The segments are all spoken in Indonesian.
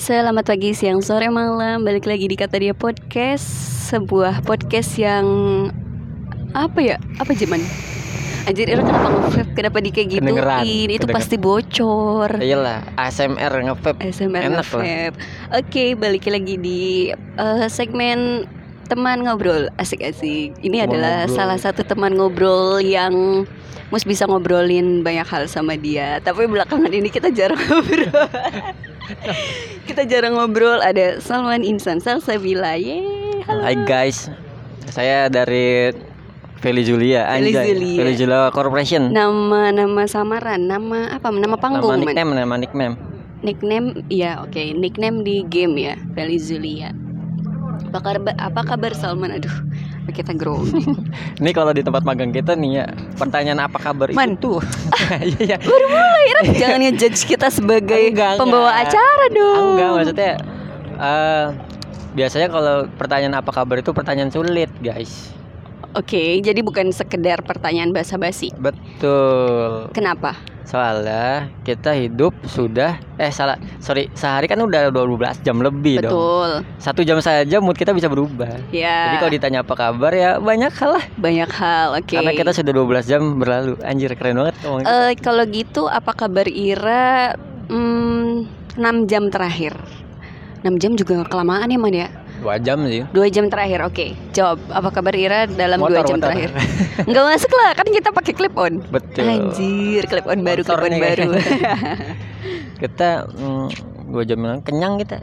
Selamat pagi, siang, sore, malam Balik lagi di Kata Dia Podcast Sebuah podcast yang Apa ya? Apa zaman? Anjir, Ira kenapa nge Kenapa di kayak gitu? Kedengeran, Itu kedengeran. pasti bocor Iyalah, ASMR nge-vape. ASMR Enak nge-vape. Oke, balik lagi di eh, segmen teman ngobrol asik-asik. Ini Teman adalah ngobrol. salah satu teman ngobrol yang Mus bisa ngobrolin banyak hal sama dia. Tapi belakangan ini kita jarang ngobrol. kita jarang ngobrol. Ada Salman Insan Salsabila. Yeay, halo. Hai guys, saya dari Feli Julia, anjay. Julia. Feli Julia Corporation. Nama nama samaran, nama apa? Nama panggung, nama Man? nickname, nama nickname. Nickname, ya oke, nickname di game ya, Feli. Apa kabar, apa kabar Salman? Aduh, kita grogi. Ini kalau di tempat magang kita nih ya, pertanyaan apa kabar Man. itu tuh. Iya, iya. Baru mulai, jangan ngejudge kita sebagai Enggak, pembawa enggak. acara dong. Enggak, maksudnya eh biasanya kalau pertanyaan apa kabar itu pertanyaan sulit, guys. Oke, jadi bukan sekedar pertanyaan basa-basi. Betul. Kenapa? Soalnya kita hidup sudah eh salah sorry sehari kan udah 12 jam lebih dong. Betul. Satu jam saja mood kita bisa berubah. Ya. Jadi kalau ditanya apa kabar ya banyak hal lah. banyak hal. Oke. Karena kita sudah 12 jam berlalu. Anjir keren banget. Eh, kalau gitu apa kabar Ira hmm, 6 jam terakhir? 6 jam juga kelamaan ya Man ya? Dua jam sih. Dua jam terakhir, oke. Jawab, apa kabar Ira dalam dua Motor, jam motor. terakhir? Nggak masuk lah, kan kita pakai clip on. Betul. Anjir, clip on baru, clip on baru. Kita mm, dua jam yang kenyang kita.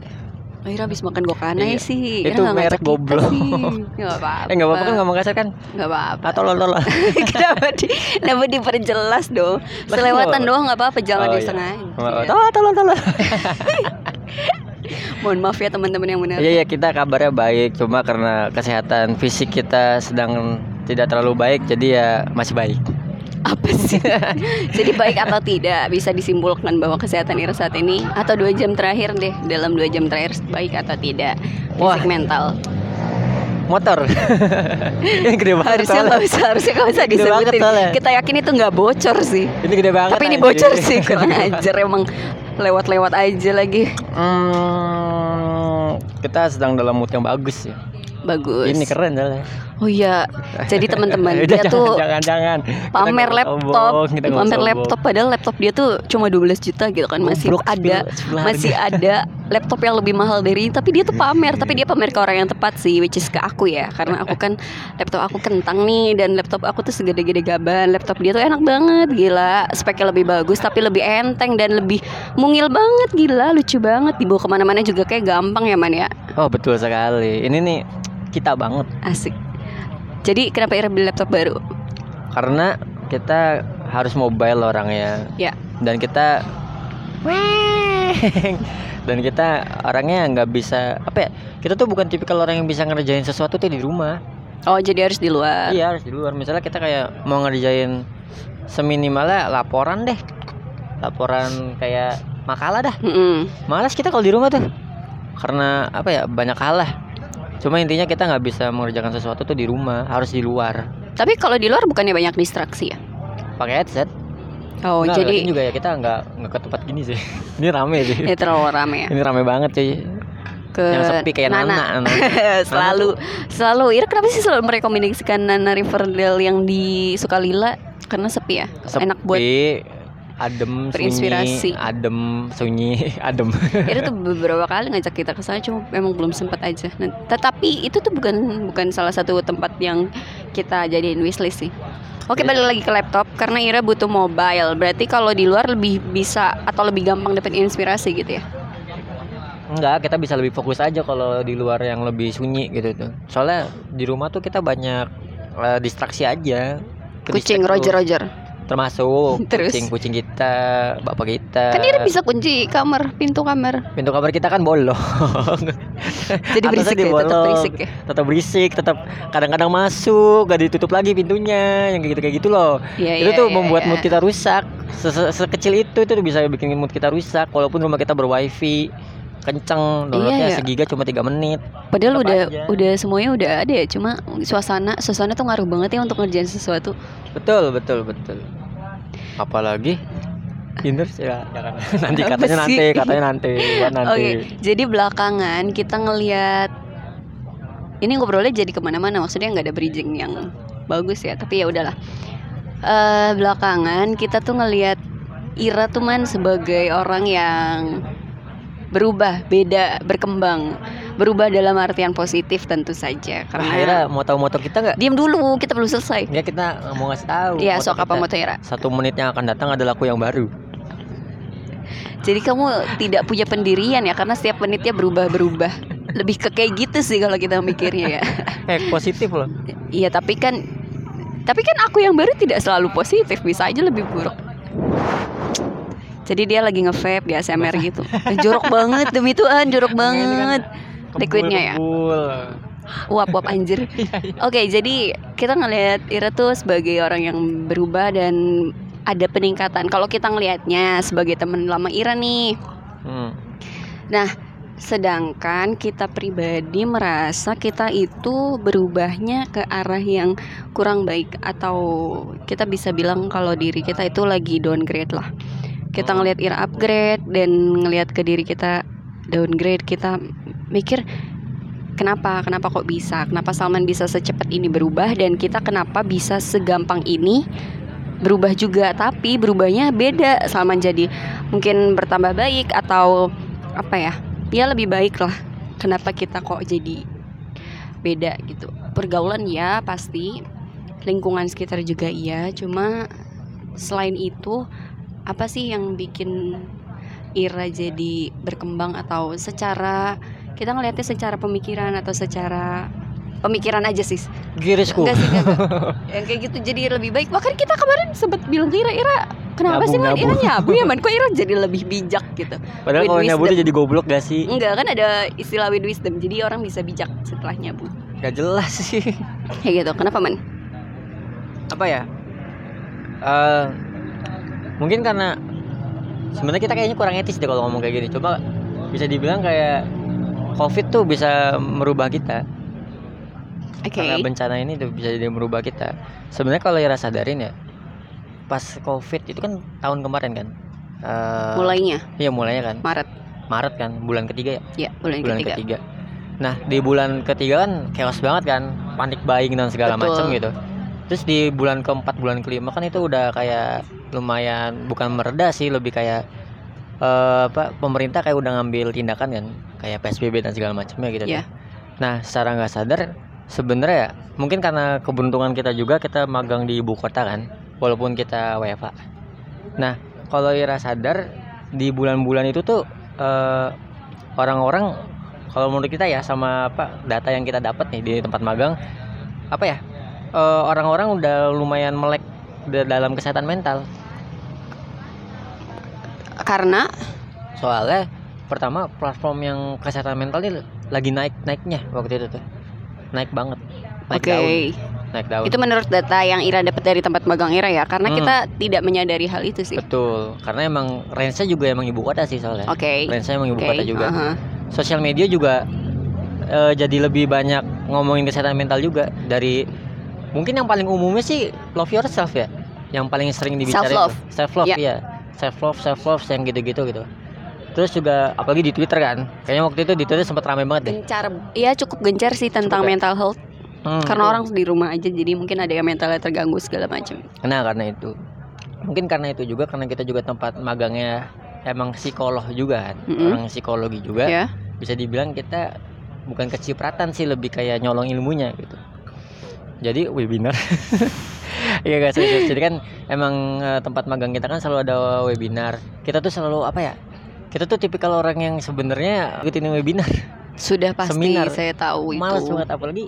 Oh, Ira habis makan gokanai Iya. sih. Ira Itu merek goblok. sih. Nggak apa-apa. Eh nggak apa-apa kan ngomong kasar kan? Nggak apa-apa. Ah tolol tolol. kenapa di, kenapa diperjelas dong? Selewatan kenapa? doang nggak apa-apa, jangan Oh, iya. disengaja. Oh, Tolol tolol tolol. Mohon maaf ya teman-teman yang benar. Iya ya kita kabarnya baik cuma karena kesehatan fisik kita sedang tidak terlalu baik jadi ya masih baik. Apa sih? Jadi baik atau tidak bisa disimpulkan bahwa kesehatan Ira saat ini atau dua jam terakhir deh dalam dua jam terakhir baik atau tidak Wah. fisik mental. Motor. Ini gede banget. harusnya nggak usah harusnya nggak banget disebutin kita yakin itu nggak bocor sih Ini gede banget. tapi ini bocor sih kurang ajar emang lewat-lewat aja lagi Hmm, kita sedang dalam mood yang bagus ya. bagus Ini keren soalnya. Oh iya jadi teman-teman dia jangan, tuh jangan jangan. Pamer laptop sombong, kita pamer sombong. laptop padahal laptop dia tuh cuma 12 juta gitu kan masih Goblok, ada masih ada laptop yang lebih mahal dari ini. Tapi dia tuh pamer tapi dia pamer ke orang yang tepat sih which is ke aku ya. Karena aku kan laptop aku kentang nih dan laptop aku tuh segede-gede gaban. Laptop dia tuh enak banget gila. Speknya lebih bagus tapi lebih enteng dan lebih mungil banget gila. Lucu banget dibawa ke mana-mana juga kayak gampang ya man ya? Oh betul sekali. Ini nih kita banget. Asik jadi kenapa Ira beli laptop baru? Karena kita harus mobile orangnya. Ya. Dan kita dan kita orangnya nggak bisa apa ya kita tuh bukan tipikal orang yang bisa ngerjain sesuatu tuh di rumah. Oh jadi harus di luar. Iya harus di luar. Misalnya kita kayak mau ngerjain seminimalnya laporan deh. Laporan kayak makalah dah. Mm-mm. malas kita kalau di rumah tuh. Karena apa ya banyak hal lah cuma intinya kita nggak bisa mengerjakan sesuatu tuh di rumah harus di luar Tapi kalau di luar bukannya banyak distraksi ya? pakai headset Oh, Nggak, jadi lagian juga ya kita nggak nggak ke tempat gini sih ini rame sih ya terlalu rame ya. ini rame banget cuy Ke yang sepi kayak Nana, Nana. selalu selalu Ira kenapa sih selalu merekomendasikan Nana Riverdale yang di Sukalila? Karena sepi ya. Enak buat Sepi, adem berinspirasi. sunyi adem sunyi adem Ira tuh beberapa kali ngajak kita ke sana cuma memang belum sempat aja. Nah, tetapi itu tuh bukan bukan salah satu tempat yang kita jadiin wishlist sih. Oke Iya. balik lagi ke laptop karena Ira butuh mobile. Berarti kalau di luar lebih bisa atau lebih gampang dapat inspirasi gitu ya. enggak kita bisa lebih fokus aja kalau di luar yang lebih sunyi gitu tuh soalnya di rumah tuh kita banyak eh, distraksi aja Kucing Roger. Roger. Termasuk Terus? kucing kucing kita bapak kita Kan Ira bisa kunci kamar, pintu kamar. pintu kamar kita kan bolong Jadi berisik ya, tetap berisik ya. tetap berisik tetap kadang-kadang masuk gak ditutup lagi pintunya yang kayak gitu kayak gitu loh Iya, itu iya, tuh iya, membuat iya. mood kita rusak Se- se- sekecil itu itu bisa bikin mood kita rusak walaupun rumah kita berwifi kenceng downloadnya Iya, iya. segiga cuma tiga menit Padahal Tetap udah aja. udah semuanya udah ada ya, cuma suasana suasana tuh ngaruh banget ya untuk ngerjain sesuatu. betul betul betul apalagi Hinders ya jangan nanti Apa katanya nanti katanya nanti nanti Oke, jadi belakangan kita ngelihat ini ngobrolnya jadi ke mana-mana, maksudnya nggak ada bridging yang bagus ya, tapi ya udahlah. Eh belakangan kita tuh ngelihat Ira tuh man sebagai orang yang berubah, beda, berkembang, berubah dalam artian positif tentu saja. Karena mau tahu motor kita nggak diam dulu, kita belum selesai. ya kita mau ngasih tahu Iya, motor sok apa kita. moto Ira? satu menit yang akan datang adalah aku yang baru Jadi kamu tidak punya pendirian ya, karena setiap menitnya berubah-berubah. Lebih ke kayak gitu sih kalau kita mikirnya ya. eh positif loh Iya tapi kan Tapi kan aku yang baru tidak selalu positif Bisa aja lebih buruk Jadi dia lagi nge-vape di ASMR gitu. Eh, Jorok banget demi Tuhan Jorok banget. Liquidnya ya? Kebul. Uap uap anjir Oke jadi kita ngelihat Ira tuh sebagai orang yang berubah dan ada peningkatan. Kalau kita ngelihatnya sebagai teman lama Ira nih. Hmm. Nah, sedangkan kita pribadi merasa kita itu berubahnya ke arah yang kurang baik atau kita bisa bilang kalau diri kita itu lagi downgrade lah. Kita Hmm. ngelihat Ira upgrade dan ngelihat ke diri kita downgrade, kita mikir kenapa? Kenapa kok bisa? Kenapa Salman bisa secepat ini berubah dan kita kenapa bisa segampang ini berubah juga? Tapi berubahnya beda. Salman jadi mungkin bertambah baik atau apa ya? Ya lebih baik lah. Kenapa kita kok jadi beda gitu? Pergaulan ya pasti. Lingkungan sekitar juga iya. Cuma selain itu apa sih yang bikin Ira jadi berkembang atau secara kita ngelihatnya secara pemikiran atau secara pemikiran aja sih Girisku. Enggak sih, enggak. Yang kayak gitu jadi lebih baik. Bahkan kita kemarin sempat bilang Ira, Ira kenapa Nyabu, sih man? nyabu. Ira nyabu ya man? Kok Ira jadi lebih bijak gitu? Padahal With kalau nyabu dia jadi goblok gak sih? Enggak kan ada istilah with wisdom. Jadi orang bisa bijak setelah nyabu. Gak jelas sih. Kayak gitu. Kenapa man? Apa ya? Eh mungkin karena sebenarnya kita kayaknya kurang etis deh kalau ngomong kayak gini. Coba bisa dibilang kayak COVID tuh bisa merubah kita. Oke. Karena bencana ini tuh bisa jadi merubah kita. Sebenarnya kalau Ira sadarin ya, pas COVID itu kan tahun kemarin kan. Eh, Mulainya Iya mulainya kan. Maret. Maret kan, bulan ketiga ya. Ya, bulan, bulan ketiga. ketiga. Nah di bulan ketiga kan chaos banget kan, panik buying dan segala macam gitu. Terus di bulan keempat, bulan kelima kan itu udah kayak lumayan bukan mereda sih, lebih kayak eh, apa pemerintah kayak udah ngambil tindakan kan, kayak PSBB dan segala macamnya gitu. Kan. Nah secara nggak sadar sebenarnya ya mungkin karena keberuntungan kita juga kita magang di ibu kota kan, walaupun kita WFA. Nah kalau Ira sadar di bulan-bulan itu tuh eh, orang-orang kalau menurut kita ya sama apa data yang kita dapat nih di tempat magang apa ya eh, orang-orang udah lumayan melek da- dalam kesehatan mental Karena soalnya pertama platform yang kesehatan mental ini lagi naik naiknya waktu itu tuh naik banget naik oke. daun naik daun Itu menurut data yang Ira dapat dari tempat magang Ira ya. Karena Hmm. kita tidak menyadari hal itu sih. betul karena emang range-nya juga emang ibu kota sih soalnya Oke. range-nya emang ibu Oke. kota juga aha. sosial media juga eh, jadi lebih banyak ngomongin kesehatan mental juga dari mungkin yang paling umumnya sih love yourself ya yang paling sering dibicarain Self-love. self love Ya. iya self love self love yang gitu-gitu gitu terus juga apalagi di Twitter kan kayaknya waktu itu di Twitter sempat ramai banget deh Gencar. Iya cukup gencar sih tentang Cukup ya? mental health. Hmm, Karena betul. orang di rumah aja jadi mungkin ada yang mentalnya terganggu segala macam. Nah karena itu mungkin karena itu juga karena kita juga tempat magangnya emang psikolog juga kan Mm-mm. orang psikologi juga Ya. bisa dibilang kita bukan kecipratan sih lebih kayak nyolong ilmunya gitu jadi webinar Iya guys, serius. jadi kan emang eh, tempat magang kita kan selalu ada webinar. Kita tuh selalu apa ya? Kita tuh tipikal orang yang sebenarnya ikutin webinar. Sudah pasti Seminar. saya tahu itu. Males banget apalagi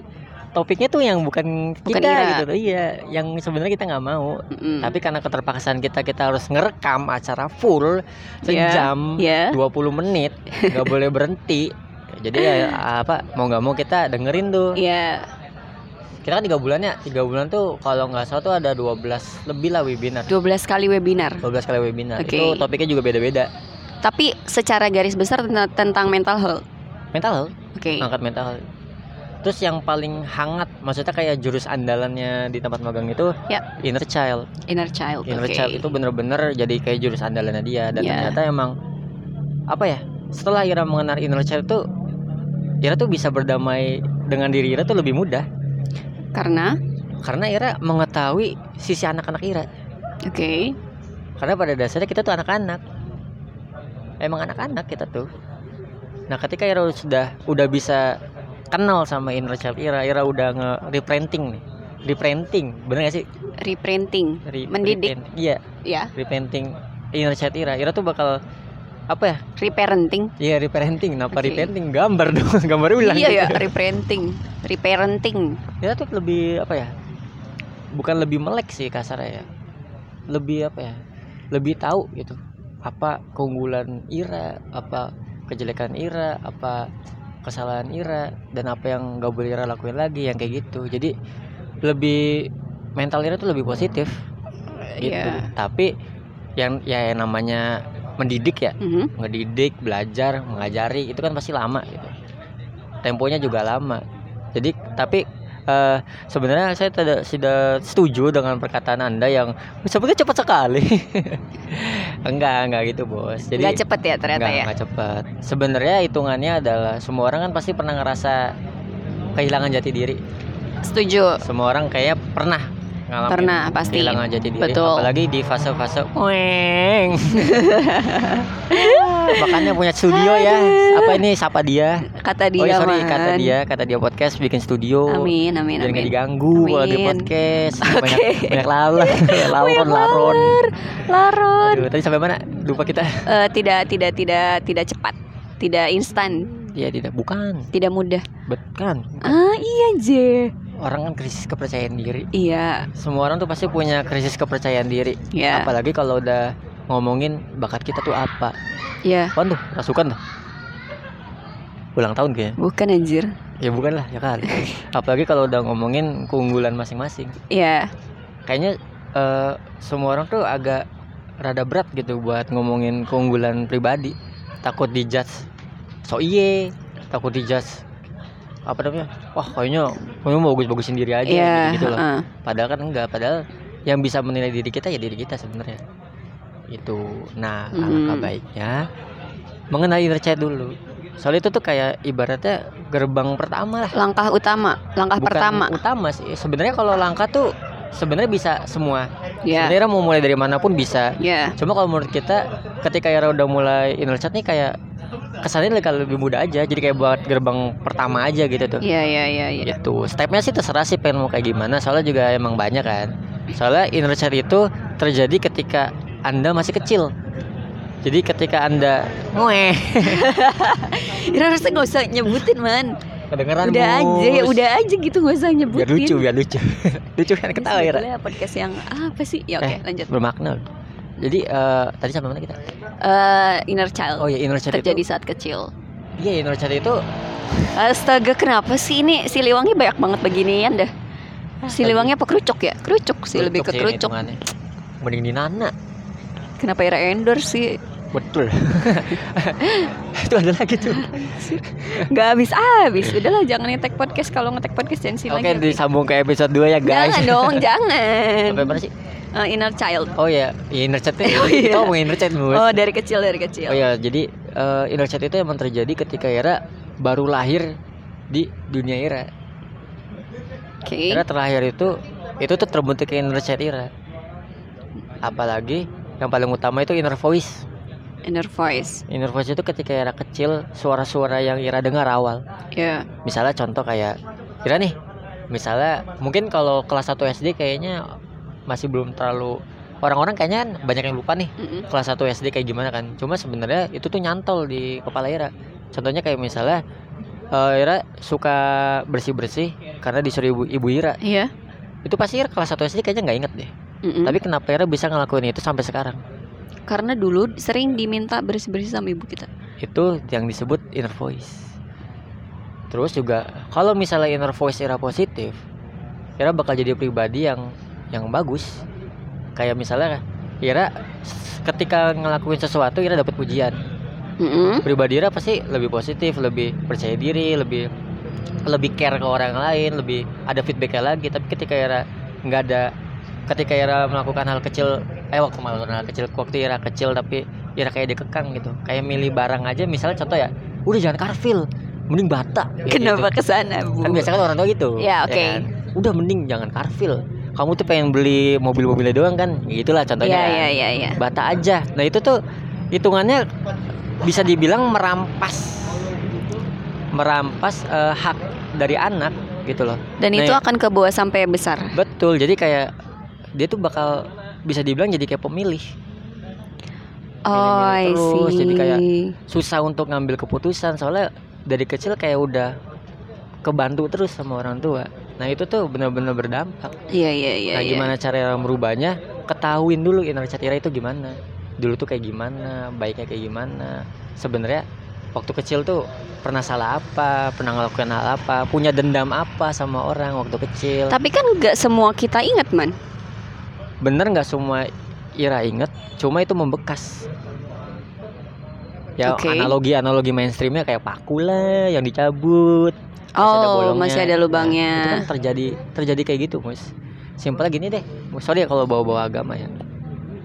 topiknya tuh yang bukan, Bukan kita Ira. gitu. Iya, yang sebenarnya kita nggak mau. Mm-mm. Tapi karena keterpaksaan kita kita harus ngerekam acara full sejam ya. 20 menit, nggak boleh berhenti. Jadi ya apa mau nggak mau kita dengerin tuh. Iya. Kita kan tiga bulan ya, tiga bulan tuh kalau nggak salah tuh ada 12 lebih lah webinar. 12 kali webinar. 12 kali webinar. Oke. Itu topiknya juga beda-beda. Tapi secara garis besar tentang, tentang mental health. Mental health, Oke. angkat mental health. terus yang paling hangat maksudnya kayak jurus andalannya di tempat magang itu Ya. inner child Inner child. inner oke. child itu bener-bener jadi kayak jurus andalannya dia dan Ya. ternyata emang apa ya setelah Ira mengenal inner child tuh Ira tuh bisa berdamai dengan diri Ira tuh lebih mudah Karena? Karena Ira mengetahui sisi anak-anak Ira. Oke. karena pada dasarnya kita tuh anak-anak. Emang anak-anak kita tuh. Nah ketika Ira sudah udah bisa kenal sama inner child Ira Ira udah nge reprinting nih. Reprinting bener gak sih? Reprinting. Re- Mendidik. reprint- iya. Ya, reprinting inner child Ira. Ira tuh bakal apa ya reparenting. Iya reparenting, kenapa Oke. reparenting gambar dong, gambar ulang. Iya ya, reparenting. Reparenting. Kita tuh lebih apa ya? Bukan lebih melek sih kasarnya ya. Lebih apa ya? Lebih tahu gitu. Apa keunggulan Ira, apa kejelekan Ira, apa kesalahan Ira dan apa yang gak boleh Ira lakuin lagi yang kayak gitu. Jadi lebih mental Ira tuh lebih positif gitu. Iya. Tapi yang ya yang namanya mendidik ya Mhm. ngedidik, belajar, mengajari itu kan pasti lama gitu. Temponya juga lama. Jadi tapi eh, sebenarnya saya tidak tidak setuju dengan perkataan Anda yang sepertinya cepat sekali. enggak, enggak gitu, Bos. Jadi Nggak cepet ya ternyata enggak, ya. enggak cepat. Sebenarnya hitungannya adalah semua orang kan pasti pernah ngerasa kehilangan jati diri. Setuju. Semua orang kayaknya pernah ngalamin Pernah, pasti. kehilangan jati diri. Betul. Apalagi di fase-fase weng. Makanya punya studio ya. Apa ini sapa dia? Kata dia oh iya, sorry, Man. kata dia, kata dia podcast bikin studio. Amin, amin, Biar nggak amin. diganggu kalau Amin. podcast. Oke. Banyak banyak lalat, laron, laron. Laron. Aduh, tadi sampai mana? Lupa kita. Eh, tidak tidak tidak tidak cepat. Tidak instan, Iya, tidak. Bukan. tidak mudah. Bukan. Ah, iya, J. Orang kan krisis kepercayaan diri. Iya, Semua orang tuh pasti punya krisis kepercayaan diri. ya. Apalagi kalau udah ngomongin bakat kita tuh apa. Ya, Apaan tuh? Rasukan tuh? Ulang tahun kayaknya. bukan anjir. Ya bukan lah, ya kali. Apalagi kalau udah ngomongin keunggulan masing-masing. Ya, Kayaknya eh, semua orang tuh agak rada berat gitu buat ngomongin keunggulan pribadi. Takut dijudge. So iye, takut dijudge. Apa namanya? Wah, kayaknya kamu mau bagus-bagusin diri aja ya. gitu loh. heeh. Padahal kan enggak, padahal yang bisa menilai diri kita ya diri kita sebenarnya. Itu. Nah, alangkah Mhm. baiknya mengenali inner child dulu. Soalnya itu tuh kayak ibaratnya gerbang pertama lah. Langkah utama, langkah Bukan pertama. utama sih. Sebenarnya kalau langkah tuh sebenarnya bisa semua. Ya, Sebenarnya mau mulai dari mana pun bisa. ya. Cuma kalau menurut kita ketika Yara udah mulai inner child nih kayak kesannya lebih- lebih mudah aja. Jadi kayak buat gerbang pertama aja gitu tuh. Iya, iya, iya, iya. Gitu. Stepnya sih terserah sih pengen mau kayak gimana. Soalnya juga emang banyak kan. Soalnya inner child itu terjadi ketika anda masih kecil. Jadi ketika anda Mweh Ira harusnya nggak usah nyebutin man. Kedengeran Udah Mus. aja, udah aja gitu nggak usah nyebutin. Biar lucu, biar lucu Lucu kan ketawa ya podcast yang apa sih? Ya oke, Eh, lanjut. Bermakna Jadi eh, tadi sampai mana kita? Eh, inner child Oh ya inner child terjadi itu saat kecil. Iya inner child itu Astaga, kenapa sih ini Siliwangi banyak banget beginian dah. Siliwangi apa kerucuk ya? Kerucuk sih lebih ke sih kerucuk. Mending di Nana Kenapa Ira endorse sih? Betul Itu ada lagi tuh Gak habis habis. Udahlah jangan ngetek podcast kalau ngetek podcast jangan Oke Siliwangi. disambung ke episode 2 ya guys Jangan dong, jangan. Sampai mana sih? Eh, inner child. Oh ya inner child itu Oh, iya. Kita ngomongin inner child Mus Oh, dari kecil dari kecil. Oh ya jadi eh, inner child itu emang terjadi ketika Ira baru lahir di dunia Ira Oke. Ira terlahir itu itu tuh terbentuk inner child Ira apalagi yang paling utama itu inner voice Inner voice. inner voice itu ketika Ira kecil suara-suara yang Ira dengar awal Ya. misalnya contoh kayak Ira nih misalnya mungkin kalau kelas 1 SD kayaknya masih belum terlalu orang-orang kayaknya kan banyak yang lupa nih Mm-mm. kelas 1 SD kayak gimana kan cuma sebenarnya itu tuh nyantol di kepala Ira contohnya kayak misalnya eh, Ira suka bersih-bersih karena disuruh ibu, ibu Ira Iya. itu pasti Ira kelas 1 SD kayaknya nggak inget deh Mm-mm. tapi kenapa Ira bisa ngelakuin itu sampai sekarang Karena dulu sering diminta bersih-bersih sama ibu kita. itu yang disebut inner voice terus juga kalau misalnya inner voice Ira positif Ira bakal jadi pribadi yang yang bagus kayak misalnya Ira ketika ngelakuin sesuatu Ira dapat pujian Mm-mm. pribadi Ira pasti lebih positif lebih percaya diri lebih lebih care ke orang lain lebih ada feedbacknya lagi tapi ketika Ira nggak ada ketika Ira melakukan hal kecil eh waktu melakukan hal kecil waktu Ira kecil tapi Ira kayak dikekang gitu kayak milih barang aja misalnya contoh ya udah jangan karfil mending bata Kenapa gitu. ke sana, Bu? kan biasa kan orang tua gitu Ya, oke. kan? udah mending jangan karfil kamu tuh pengen beli mobil-mobilnya doang kan? Gitulah contohnya Iya, kan. iya, iya, iya. bata aja. Nah itu tuh hitungannya bisa dibilang merampas. Merampas eh, hak dari anak gitu loh. Dan Nah, itu ya- akan kebawa sampai besar. betul. Jadi kayak dia tuh bakal bisa dibilang jadi kayak pemilih. Oh, I terus, see. jadi kayak susah untuk ngambil keputusan. Soalnya dari kecil kayak udah kebantu terus sama orang tua nah itu tuh benar-benar berdampak Iya, iya, iya. nah iya. gimana cara merubahnya ketahuin dulu inner child itu gimana dulu tuh kayak gimana baiknya kayak gimana sebenarnya waktu kecil tuh pernah salah apa pernah ngelakuin hal apa punya dendam apa sama orang waktu kecil Tapi kan nggak semua kita ingat, man. bener nggak semua Ira inget cuma itu membekas ya Oke. analogi analogi mainstreamnya kayak paku lah yang dicabut masih ada Oh, bolongnya. masih ada Nah, lubangnya. itu kan terjadi terjadi kayak gitu mus simpelnya gini deh Mus, sorry ya kalau bawa-bawa agama ya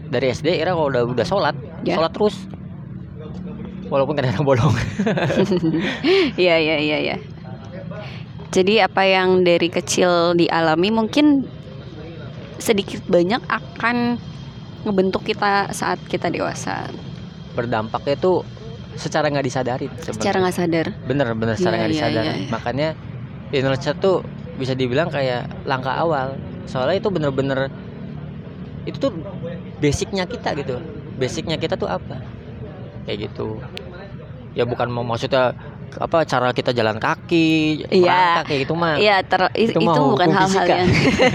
dari SD Ira kalau udah udah sholat Ya. sholat terus walaupun kadang-kadang bolong Iya, iya, iya, iya. Jadi apa yang dari kecil dialami mungkin sedikit banyak akan ngebentuk kita saat kita dewasa. berdampaknya itu secara nggak disadarin sebenarnya. Secara nggak sadar. bener bener secara Iya, nggak iya, disadar iya, iya. makanya child tuh bisa dibilang kayak langkah awal soalnya itu bener-bener itu tuh basicnya kita gitu basicnya kita tuh apa kayak gitu ya bukan mau maksudnya apa cara kita jalan kaki Iya. kayak gitu mah Iya, ter- Itu itu, mah bukan hal-hal yang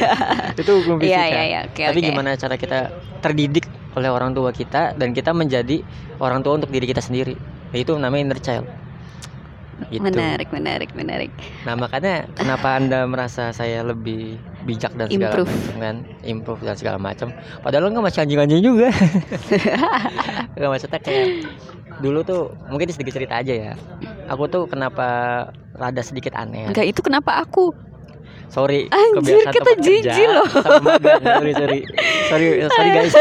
itu hukum Iya, fisika iya, iya. Oke, tapi oke. gimana cara kita terdidik oleh orang tua kita dan kita menjadi orang tua untuk diri kita sendiri itu namanya inner child gitu. Menarik, menarik, menarik. Nah makanya kenapa anda merasa saya lebih bijak dan segala Improve. macam kan, improve dan segala macam. Padahal lo nggak masih anjing-anjing juga. Gak maksudnya kayak dulu tuh mungkin sedikit cerita aja ya. Aku tuh kenapa rada sedikit aneh. Enggak, itu kenapa aku? Sorry, Anjir, kebiasaan kita jijik loh. Sorry, sorry, sorry, sorry guys.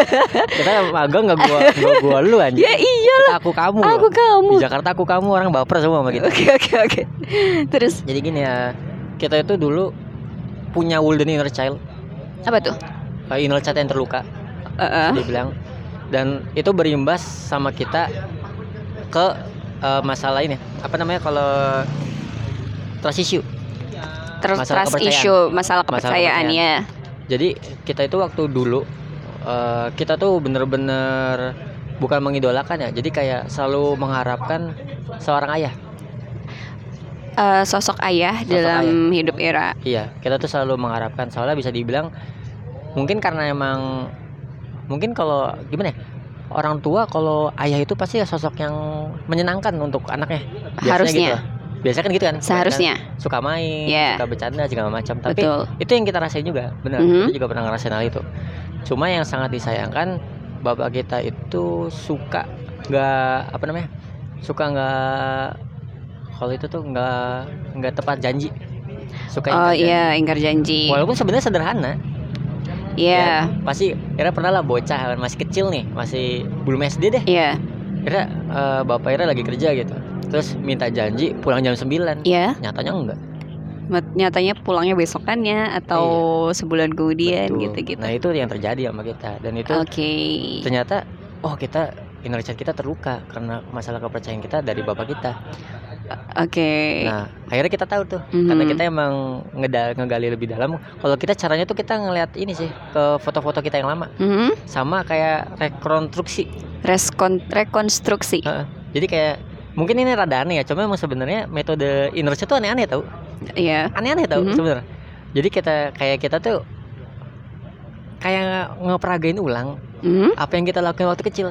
Kita magang nggak gua nggak gua lu anjing. Ya iya, Kita aku kamu. aku loh. kamu. Di Jakarta aku kamu orang baper semua sama kita. Oke, oke, oke. Terus Jadi gini ya, kita itu dulu punya golden inner child, apa tuh? uh, inner child yang terluka, Heeh. dia bilang, dan itu berimbas sama kita ke uh, masalah ini, apa namanya kalau trust issue. Terus Masalah trust kepercayaan. issue, masalah Masalah kepercayaan ya. Jadi kita itu waktu dulu, uh, kita tuh bener-bener bukan mengidolakan ya, jadi kayak selalu mengharapkan seorang ayah. Eh, sosok ayah Sosok dalam hidup era. Iya, kita tuh selalu mengharapkan soalnya bisa dibilang mungkin karena emang mungkin kalau gimana ya? Orang tua kalau ayah itu pasti ya sosok yang menyenangkan untuk anaknya. Biasanya Harusnya. Gitu lah. Biasanya kan gitu kan. Seharusnya. Suka main, Iya. suka bercanda segala macam. Tapi Betul. itu yang kita rasain juga, benar. Mhm. Kita juga pernah ngerasain hal itu. Cuma yang sangat disayangkan bapak kita itu suka nggak apa namanya? Suka nggak kalau itu tuh nggak nggak tepat janji. Suka Oh iya, ingkar janji. Walaupun sebenarnya sederhana. Iya. Ya, pasti Ira pernah lah bocah masih kecil nih, masih belum SD deh. Iya. Ira eh, bapak Ira lagi kerja gitu. Terus minta janji pulang jam 9. Iya. Nyatanya enggak. Nyatanya pulangnya besokannya atau sebulan kemudian gitu-gitu. Nah, itu yang terjadi sama kita dan itu Oke. ternyata oh kita inner child kita terluka karena masalah kepercayaan kita dari bapak kita. Oke. Nah, akhirnya kita tahu tuh karena Mhm. kita emang ngeda- ngegali lebih dalam. Kalau kita caranya tuh kita ngeliat ini sih ke foto-foto kita yang lama Mhm. sama kayak rekonstruksi Reskon- rekonstruksi. Heeh. Jadi kayak mungkin ini rada aneh ya, cuma emang sebenarnya metode inner child tuh aneh-aneh tau, Iya. aneh-aneh tau Mhm. sebenarnya. Jadi kita kayak kita tuh kayak ngeperagain ulang Mhm. apa yang kita lakukan waktu kecil.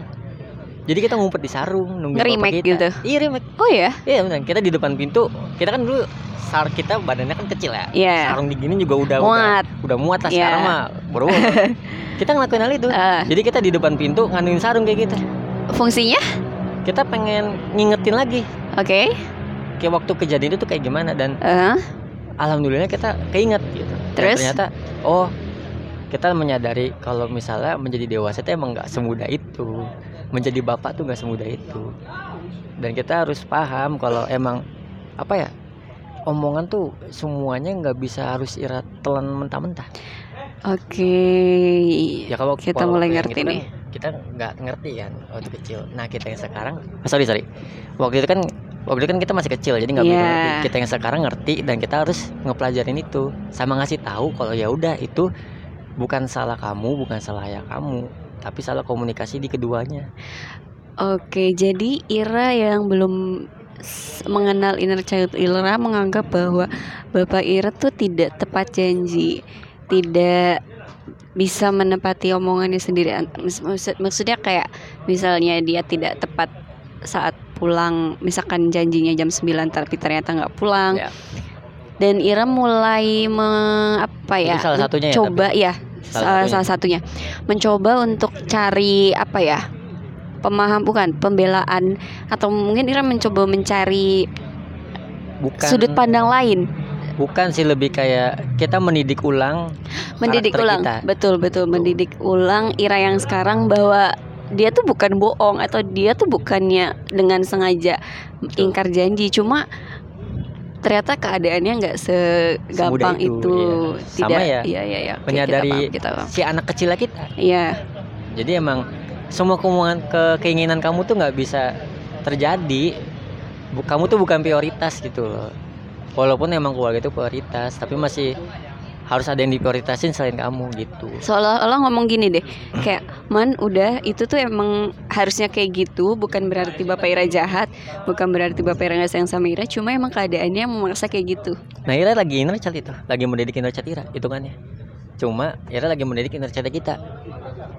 Jadi kita ngumpet di sarung nunggu Nge-remake gitu? Iya remake. Oh ya. Iya benar. Kita di depan pintu. Kita kan dulu sar kita badannya kan kecil ya. Iya. Sarung digini juga udah udah, Muat. udah muat lah Iya. sekarang mah. Bro. kita ngelakuin hal itu. Eh, Jadi kita di depan pintu ngandelin sarung kayak gitu. fungsinya? Kita pengen ngingetin lagi Oke. kayak waktu kejadian itu kayak gimana dan Eh, alhamdulillah kita keinget gitu. Dan Terus? ternyata oh kita menyadari kalau misalnya menjadi dewasa itu emang nggak semudah itu. Menjadi bapak tuh nggak semudah itu. Dan kita harus paham kalau emang apa ya omongan tuh semuanya nggak bisa harus ira telan mentah-mentah. Oke. Ya kalau kita mulai ngerti itu kan nih. Kita nggak ngerti kan waktu kecil. Nah kita yang sekarang, oh, sorry sorry, waktu itu kan waktu itu kan kita masih kecil jadi nggak Iya. ngerti. Kita yang sekarang ngerti dan kita harus ngepelajarin itu sama ngasih tahu kalau ya udah itu bukan salah kamu, bukan salah ayah kamu, tapi salah komunikasi di keduanya. Oke, jadi Ira yang belum mengenal inner child Ira menganggap bahwa Bapak Ira tuh tidak tepat janji, tidak bisa menepati omongannya sendiri. Maksud- Maksudnya kayak misalnya dia tidak tepat saat pulang, misalkan janjinya jam 9 tapi ternyata nggak pulang. Ya. Dan Ira mulai me- apa ya? Itu salah satunya ya, Coba ya, Salah salah, salah satunya. Mencoba untuk cari apa ya? Pemaham bukan pembelaan atau mungkin Ira mencoba mencari Bukan sudut pandang lain, bukan sih lebih kayak kita mendidik ulang mendidik ulang. kita. Betul betul mendidik ulang Ira yang sekarang bahwa dia tuh bukan bohong atau dia tuh bukannya dengan sengaja Betul. ingkar janji, cuma ternyata keadaannya nggak segampang itu, itu. iya. Sama ya, Iya iya iya. Oke, kita menyadari paham, kita paham. si anak kecil kita. Iya. Jadi emang semua kemauan ke keinginan kamu tuh nggak bisa terjadi. Kamu tuh bukan prioritas gitu loh. Walaupun emang keluarga itu prioritas, tapi masih harus ada yang diprioritasin selain kamu gitu. seolah-olah ngomong gini deh kayak man udah itu tuh emang harusnya kayak gitu bukan berarti bapak Ira jahat bukan berarti bapak Ira nggak sayang sama Ira cuma emang keadaannya memaksa kayak gitu Nah Ira lagi inner child itu, lagi mendidik inner child Ira, hitungannya. Cuma Ira lagi mendidik inner child kita.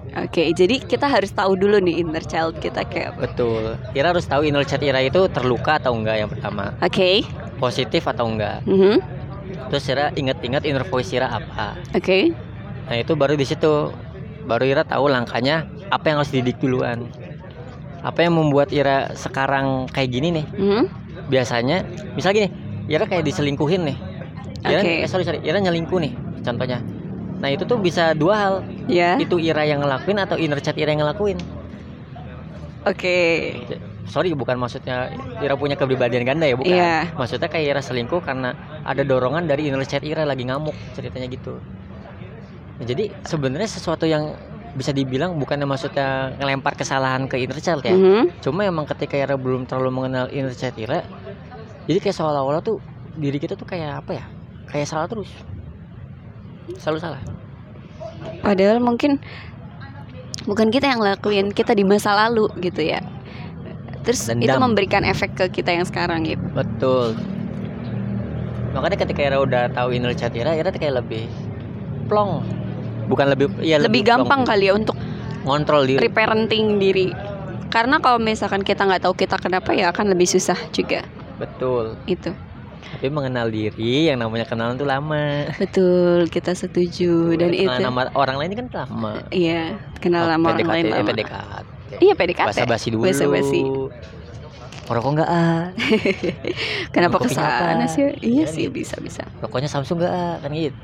oke jadi kita harus tahu dulu nih inner child kita kayak apa. Betul. Ira harus tahu inner child Ira itu terluka atau enggak yang pertama, oke positif atau enggak. Mhm. Terus Ira ingat-ingat inner voice Ira apa. oke Nah itu baru di situ baru Ira tahu langkahnya apa yang harus didik duluan. Apa yang membuat Ira sekarang kayak gini nih? Mhm. Biasanya, misal gini, Ira kayak diselingkuhin nih. Ira, Oke. eh, sorry sorry, Ira nyelingkuh nih, contohnya. Nah itu tuh bisa dua hal. ya Itu Ira yang ngelakuin atau inner chat Ira yang ngelakuin. oke Sorry, bukan maksudnya Ira punya kepribadian ganda ya, bukan. Iya. Maksudnya kayak Ira selingkuh karena ada dorongan dari inner chat Ira lagi ngamuk ceritanya gitu. Nah, jadi sebenarnya sesuatu yang bisa dibilang bukannya maksudnya ngelempar kesalahan ke inner child ya. Mhm. Cuma emang ketika Ira belum terlalu mengenal inner child Ira, jadi kayak seolah-olah tuh diri kita tuh kayak apa ya? Kayak salah terus. Selalu salah. padahal mungkin bukan kita yang lakuin kita di masa lalu gitu ya terus itu Dendam. memberikan efek ke kita yang sekarang gitu Betul. Makanya ketika Ira udah tahu inner child Ira, Ira kayak lebih plong. Bukan lebih ya lebih plong gampang sih. kali ya untuk ngontrol diri. reparenting diri karena kalau misalkan kita nggak tahu kita kenapa ya akan lebih susah juga Betul. itu Tapi mengenal diri yang namanya kenalan tuh lama. betul kita setuju dan Kenalan itu sama orang lain kan lama. iya kenal sama orang PDKT, lain eh, lama PDKT. Iya PDKT Basa basi dulu. Basa-basi. Rokok enggak ah? kenapa ke sana sih iya Kan sih gitu. bisa bisa Rokoknya Samsung enggak ah? Kan gitu.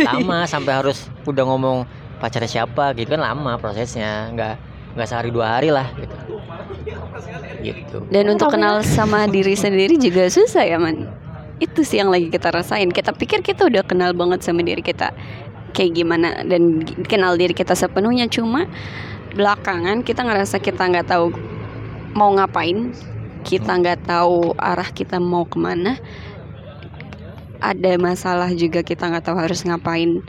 Lama sampai harus udah ngomong pacarnya siapa gitu kan lama prosesnya. Enggak enggak sehari dua hari lah gitu. Gitu. dan untuk kenal sama diri sendiri juga susah ya man itu sih yang lagi kita rasain kita pikir kita udah kenal banget sama diri kita kayak gimana dan kenal diri kita sepenuhnya cuma belakangan kita ngerasa kita nggak tahu mau ngapain kita nggak tahu arah kita mau ke mana ada masalah juga kita nggak tahu harus ngapain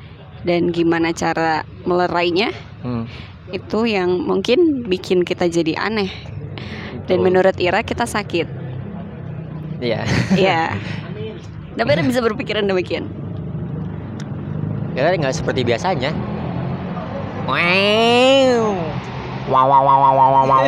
dan gimana cara melerainya Hmm. itu yang mungkin bikin kita jadi aneh dan Betul. menurut Ira kita sakit Iya. Iya. Tapi bisa berpikiran demikian. Ya nggak seperti biasanya. Wow. Wow wow wow wow wow.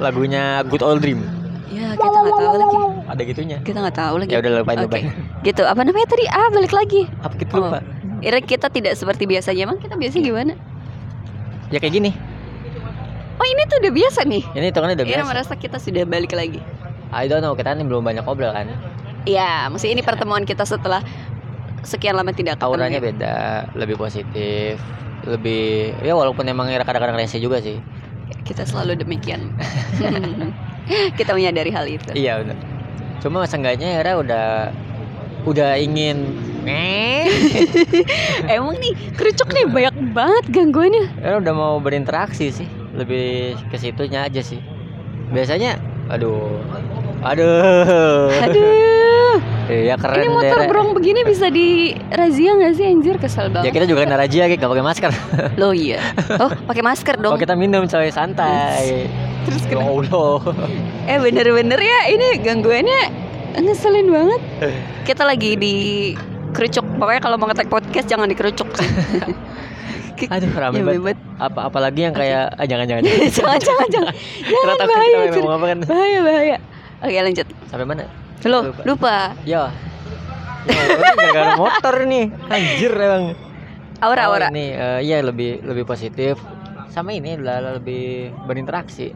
Lagunya Good Old Dream. Ya kita nggak tahu lagi. Ada gitunya. Kita nggak tahu lagi. Ya udah lupain lupain. Gitu. Apa namanya tadi? Ah balik lagi. Apa kita Oh. lupa? Ira kita tidak seperti biasanya. Emang kita biasanya gimana? Ya kayak gini. Oh ini tuh udah biasa nih. Ini hitungannya udah Ira biasa. merasa kita sudah balik lagi. I don't know, kita ini belum banyak ngobrol kan. Iya, maksudnya ini pertemuan kita setelah sekian lama tidak ketemu. Auranya beda, lebih positif, lebih ya walaupun emang Ira kadang-kadang rese juga sih. Kita selalu demikian. kita menyadari hal itu. Iya benar. Cuma seenggaknya Ira udah udah ingin eh Emang nih kerucuk nih banyak banget gangguannya. Ira udah mau berinteraksi sih, lebih ke situnya aja sih. Biasanya aduh. Aduh. Aduh, Iya keren ini deh, motor Ra. brong begini bisa di razia nggak sih anjir kesel Ya banget. kita juga kena razia gak pakai masker. Loh iya. Oh pakai masker Oh dong. kita minum coy santai. Terus Ya kena. Allah. Eh bener-bener ya ini gangguannya ngeselin banget. Kita lagi di kerucuk. Pokoknya kalau mau ngetek podcast jangan dikerucuk. Aduh rame Ya, banget. Apa apalagi yang kayak ah, jangan jangan. jangan jangan jangan. Jangan Ternyata kita bahaya. kan? Bahaya bahaya. Oke lanjut. Sampai mana? Loh Lupa. lupa. Ya. Ya, gara-gara motor nih. Anjir emang. Aura Oh, aura. Ini iya lebih lebih positif. Sama ini adalah lebih berinteraksi.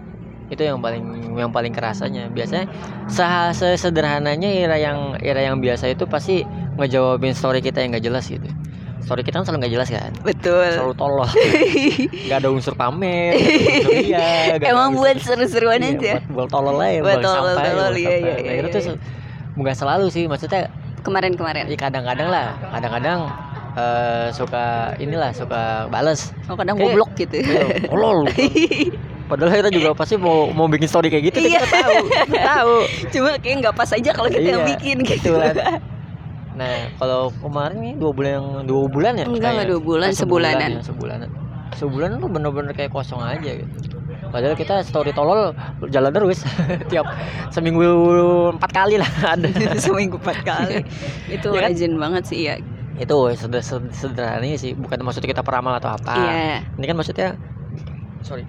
Itu yang paling yang paling kerasanya. Biasanya se- sesederhananya Ira yang Ira yang biasa itu pasti ngejawabin story kita yang gak jelas gitu. Story kita kan selalu gak jelas kan. Betul. Selalu tolol. gak ada unsur pamer, unsur iya, Emang buat seru-seruan Iya, aja. buat, buat tolol aja, Buat buat tolol- sampai, tolol, iya, iya, Nah, iya, itu tuh iya. nggak selalu sih, maksudnya Kemarin-kemarin. ya kadang-kadang lah, kadang-kadang eh, suka inilah suka bales. Oh kadang Kayak- goblok gitu. Iya, Tolol. Padahal kita juga pasti mau mau bikin story kayak gitu, Iya. kita tahu, kita tahu. Cuma kayak nggak pas aja kalau kita yang Iya, bikin gitu. Nah, kalau kemarin nih dua bulan yang dua bulan ya? Enggak, enggak dua bulan, eh, sebulanan. ya, sebulanan. Sebulan tuh bener-bener kayak kosong aja gitu. Padahal kita story tolol jalan terus tiap seminggu empat kali lah ada. Seminggu empat kali. Itu kan? rajin banget sih ya. Itu seder- seder- sederhananya sih, bukan maksudnya kita peramal atau apa. Iya. Ini kan maksudnya sorry.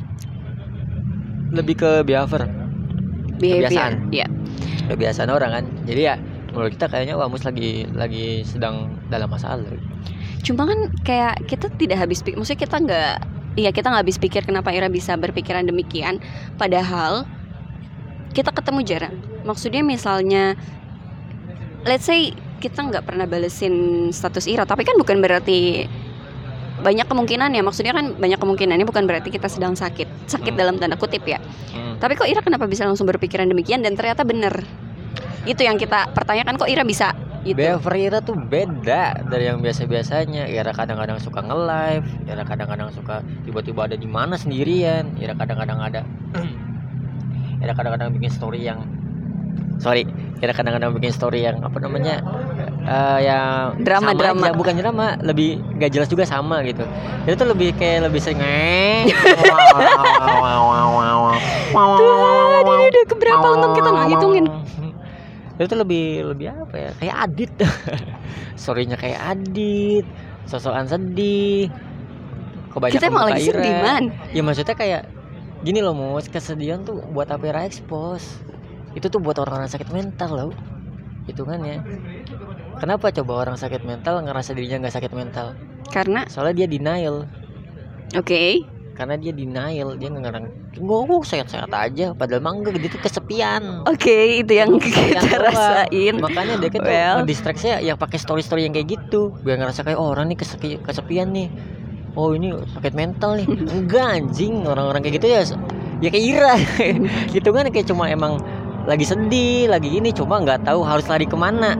Lebih ke behavior, Behavior. Kebiasaan. Iya. kebiasaan orang kan. Jadi ya menurut kita kayaknya wah Mus lagi lagi sedang dalam masalah. Cuma kan kayak kita tidak habis pikir, maksudnya kita nggak, iya kita nggak habis pikir kenapa Ira bisa berpikiran demikian. Padahal kita ketemu jarang. Maksudnya misalnya, let's say kita nggak pernah balesin status Ira, tapi kan bukan berarti banyak kemungkinan ya. Maksudnya kan banyak kemungkinan ini bukan berarti kita sedang sakit, sakit Hmm. dalam tanda kutip ya. Hmm. Tapi kok Ira kenapa bisa langsung berpikiran demikian dan ternyata bener. Itu yang kita pertanyakan kok Ira bisa gitu. Behavior Ira tuh beda dari yang biasa-biasanya. Ira kadang-kadang suka nge-live, Ira kadang-kadang suka tiba-tiba ada di mana sendirian, Ira kadang-kadang ada Ira kadang-kadang bikin story yang sorry, Ira kadang-kadang bikin story yang apa namanya? eh, yang Drama, sama drama. aja, bukan drama, lebih gak jelas juga sama gitu. Itu tuh lebih kayak lebih sering "Eh, Tuh, ini udah keberapa untung kita nggak ngitungin. Itu lebih lebih apa ya? Kayak adit. Storynya kayak adit sosokan sedih kebanyakan Kita emang lagi sedih man. ya maksudnya kayak gini loh mus kesedihan tuh buat apa Ira expose? Itu tuh buat orang-orang sakit mental loh. Hitungannya. Kenapa coba orang sakit mental ngerasa dirinya nggak sakit mental? Karena? Soalnya dia denial. Oke. Karena dia denial dia ngerang gue gue sehat-sehat aja padahal mah enggak dia tuh kesepian. Oke, itu yang kita rasain. makanya dia tuh Well. distraksinya yang pakai story story yang kayak gitu. Biar ngerasa kayak oh orang nih kesepi, kesepian nih. Oh ini sakit mental nih. Enggak anjing orang-orang kayak gitu ya ya kayak Ira. Gitu kan kayak cuma emang lagi sedih lagi ini cuma nggak tahu harus lari ke mana.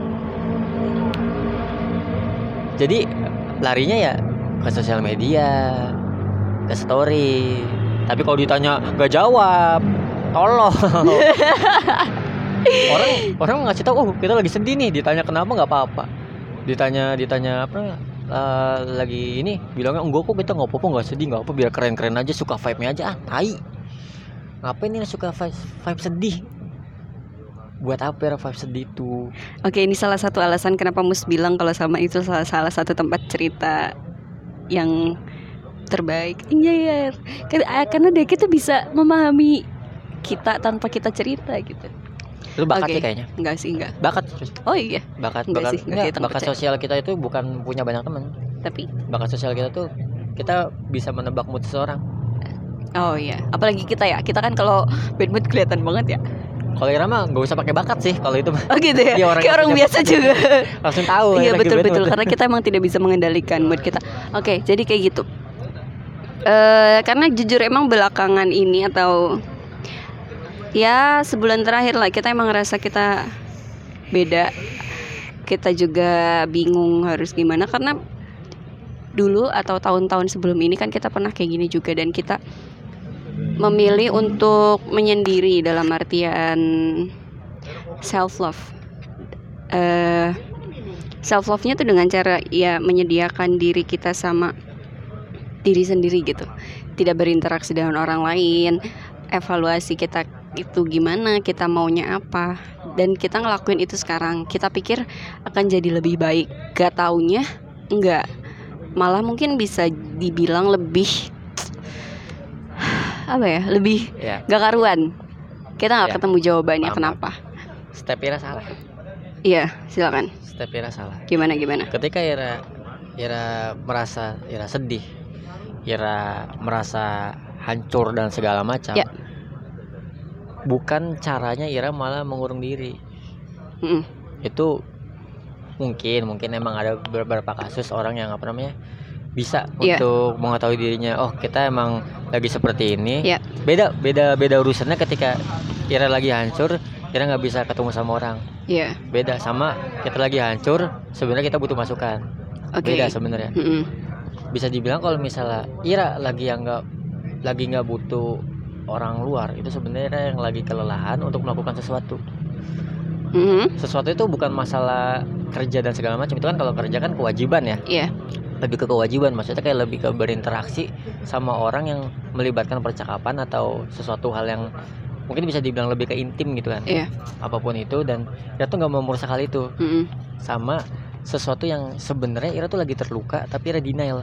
Jadi larinya ya ke sosial media ke story. Tapi kalau ditanya nggak jawab. Tolong. Orang orang ngasih tahu oh kita lagi sedih nih. Ditanya kenapa nggak apa-apa? Ditanya ditanya apa eh, lagi ini bilangnya enggak kok kita nggak apa-apa nggak sedih nggak apa biar keren-keren aja suka vibe-nya aja. Ah tai. Ngapain nih suka vibe, vibe sedih? Buat apa ya vibe sedih tuh Oke, ini salah satu alasan kenapa Mus bilang kalau sama itu salah, salah satu tempat cerita yang terbaik. Iya, iya. Karena, ah, karena dia kita bisa memahami kita tanpa kita cerita gitu. itu bakat Oke. sih kayaknya Enggak sih, enggak. bakat Oh iya, bakat Enggak bakat sih, enggak enggak, kita bakat percaya. sosial kita itu bukan punya banyak teman tapi bakat sosial kita tuh kita bisa menebak mood seseorang Oh iya, apalagi kita ya. Kita kan kalau bad mood kelihatan banget ya. Kalau Ira mah nggak usah pakai bakat sih kalau itu mah Oh gitu ya. Iya, orang Kayak orang biasa juga. langsung tahu. Iya betul betul karena kita emang tidak bisa mengendalikan mood kita. Oke, jadi kayak gitu. Eh karena jujur emang belakangan ini atau ya sebulan terakhir lah kita emang ngerasa kita beda. Kita juga bingung harus gimana karena dulu atau tahun-tahun sebelum ini kan kita pernah kayak gini juga dan kita memilih untuk menyendiri dalam artian self love. Eh self love nya tuh dengan cara ya menyediakan diri kita sama diri sendiri gitu. Tidak berinteraksi dengan orang lain, evaluasi kita itu gimana, kita maunya apa dan kita ngelakuin itu sekarang. Kita pikir akan jadi lebih baik. Gak taunya enggak. Malah mungkin bisa dibilang lebih apa ya? Lebih Ya, gak karuan. Kita nggak Ya. ketemu jawabannya Paham, kenapa. step Ira salah. Iya, silakan. Step Ira salah. Gimana gimana? Ketika Ira Ira merasa Ira sedih, Ira merasa hancur dan segala macam. Ya. Bukan caranya Ira malah mengurung diri. Mm-mm. Itu mungkin mungkin emang ada beberapa kasus orang yang apa namanya bisa Iya. untuk mengetahui dirinya oh kita emang lagi seperti ini Iya. beda beda beda urusannya ketika Ira lagi hancur Ira nggak bisa ketemu sama orang Iya, beda sama kita lagi hancur sebenarnya kita butuh masukan oke. beda sebenarnya Mm-mm. Bisa dibilang kalau misalnya Ira lagi yang nggak lagi nggak butuh orang luar itu sebenarnya yang lagi kelelahan untuk melakukan sesuatu Mm-mm. sesuatu itu bukan masalah kerja dan segala macam itu kan kalau kerja kan kewajiban ya Iya, lebih ke kewajiban maksudnya kayak lebih ke berinteraksi sama orang yang melibatkan percakapan atau sesuatu hal yang mungkin bisa dibilang lebih ke intim gitu kan Iya. apa pun itu dan Ira tuh nggak mau merusak hal itu Mm-mm. sama sesuatu yang sebenarnya Ira tuh lagi terluka tapi Ira denial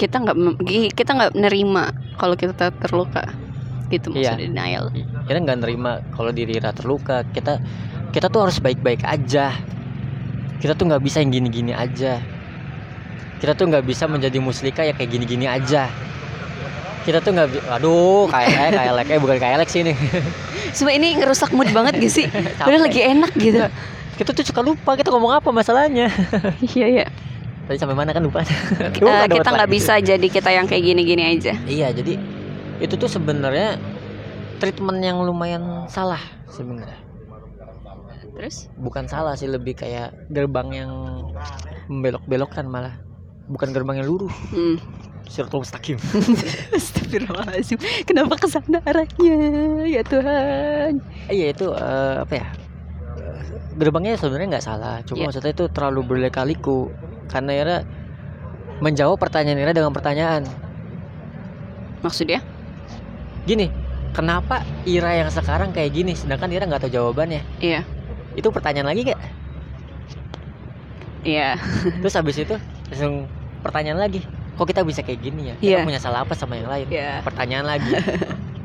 kita nggak kita nggak nerima kalau kita ter- terluka. Gitu Iya. maksudnya denial. kita nggak nerima kalau diri Ira terluka kita kita tuh harus baik-baik aja kita tuh nggak bisa yang gini-gini aja kita tuh nggak bisa menjadi muslika ya kayak gini-gini aja kita tuh nggak aduh kayak kayak kayak bukan kayak sih ini Cuma ini ngerusak mood banget gak sih? Padahal lagi enak gitu. kita tuh suka lupa kita ngomong apa masalahnya. Iya iya. tadi sampai mana kan lupa. Eh, kita nggak bisa jadi kita yang kayak gini-gini aja. iya jadi itu tuh sebenarnya treatment yang lumayan salah sebenarnya. Terus? bukan salah sih lebih kayak gerbang yang membelok-belokkan malah. Bukan gerbang yang lurus. Hmm. siratul mustaqim. Astagfirullahaladzim. Kenapa ke sana arahnya? Ya Tuhan. Iya itu eh, apa ya gerbangnya sebenarnya nggak salah cuma Iya. maksudnya itu terlalu berleka-liku. Karena Ira menjawab pertanyaan Ira dengan pertanyaan. Maksudnya? gini kenapa Ira yang sekarang kayak gini sedangkan Ira nggak tahu jawabannya? Iya. Itu pertanyaan lagi gak Iya. Terus habis itu langsung pertanyaan lagi kok kita bisa kayak gini ya? Iya. kita punya salah apa sama yang lain? Iya. Pertanyaan lagi.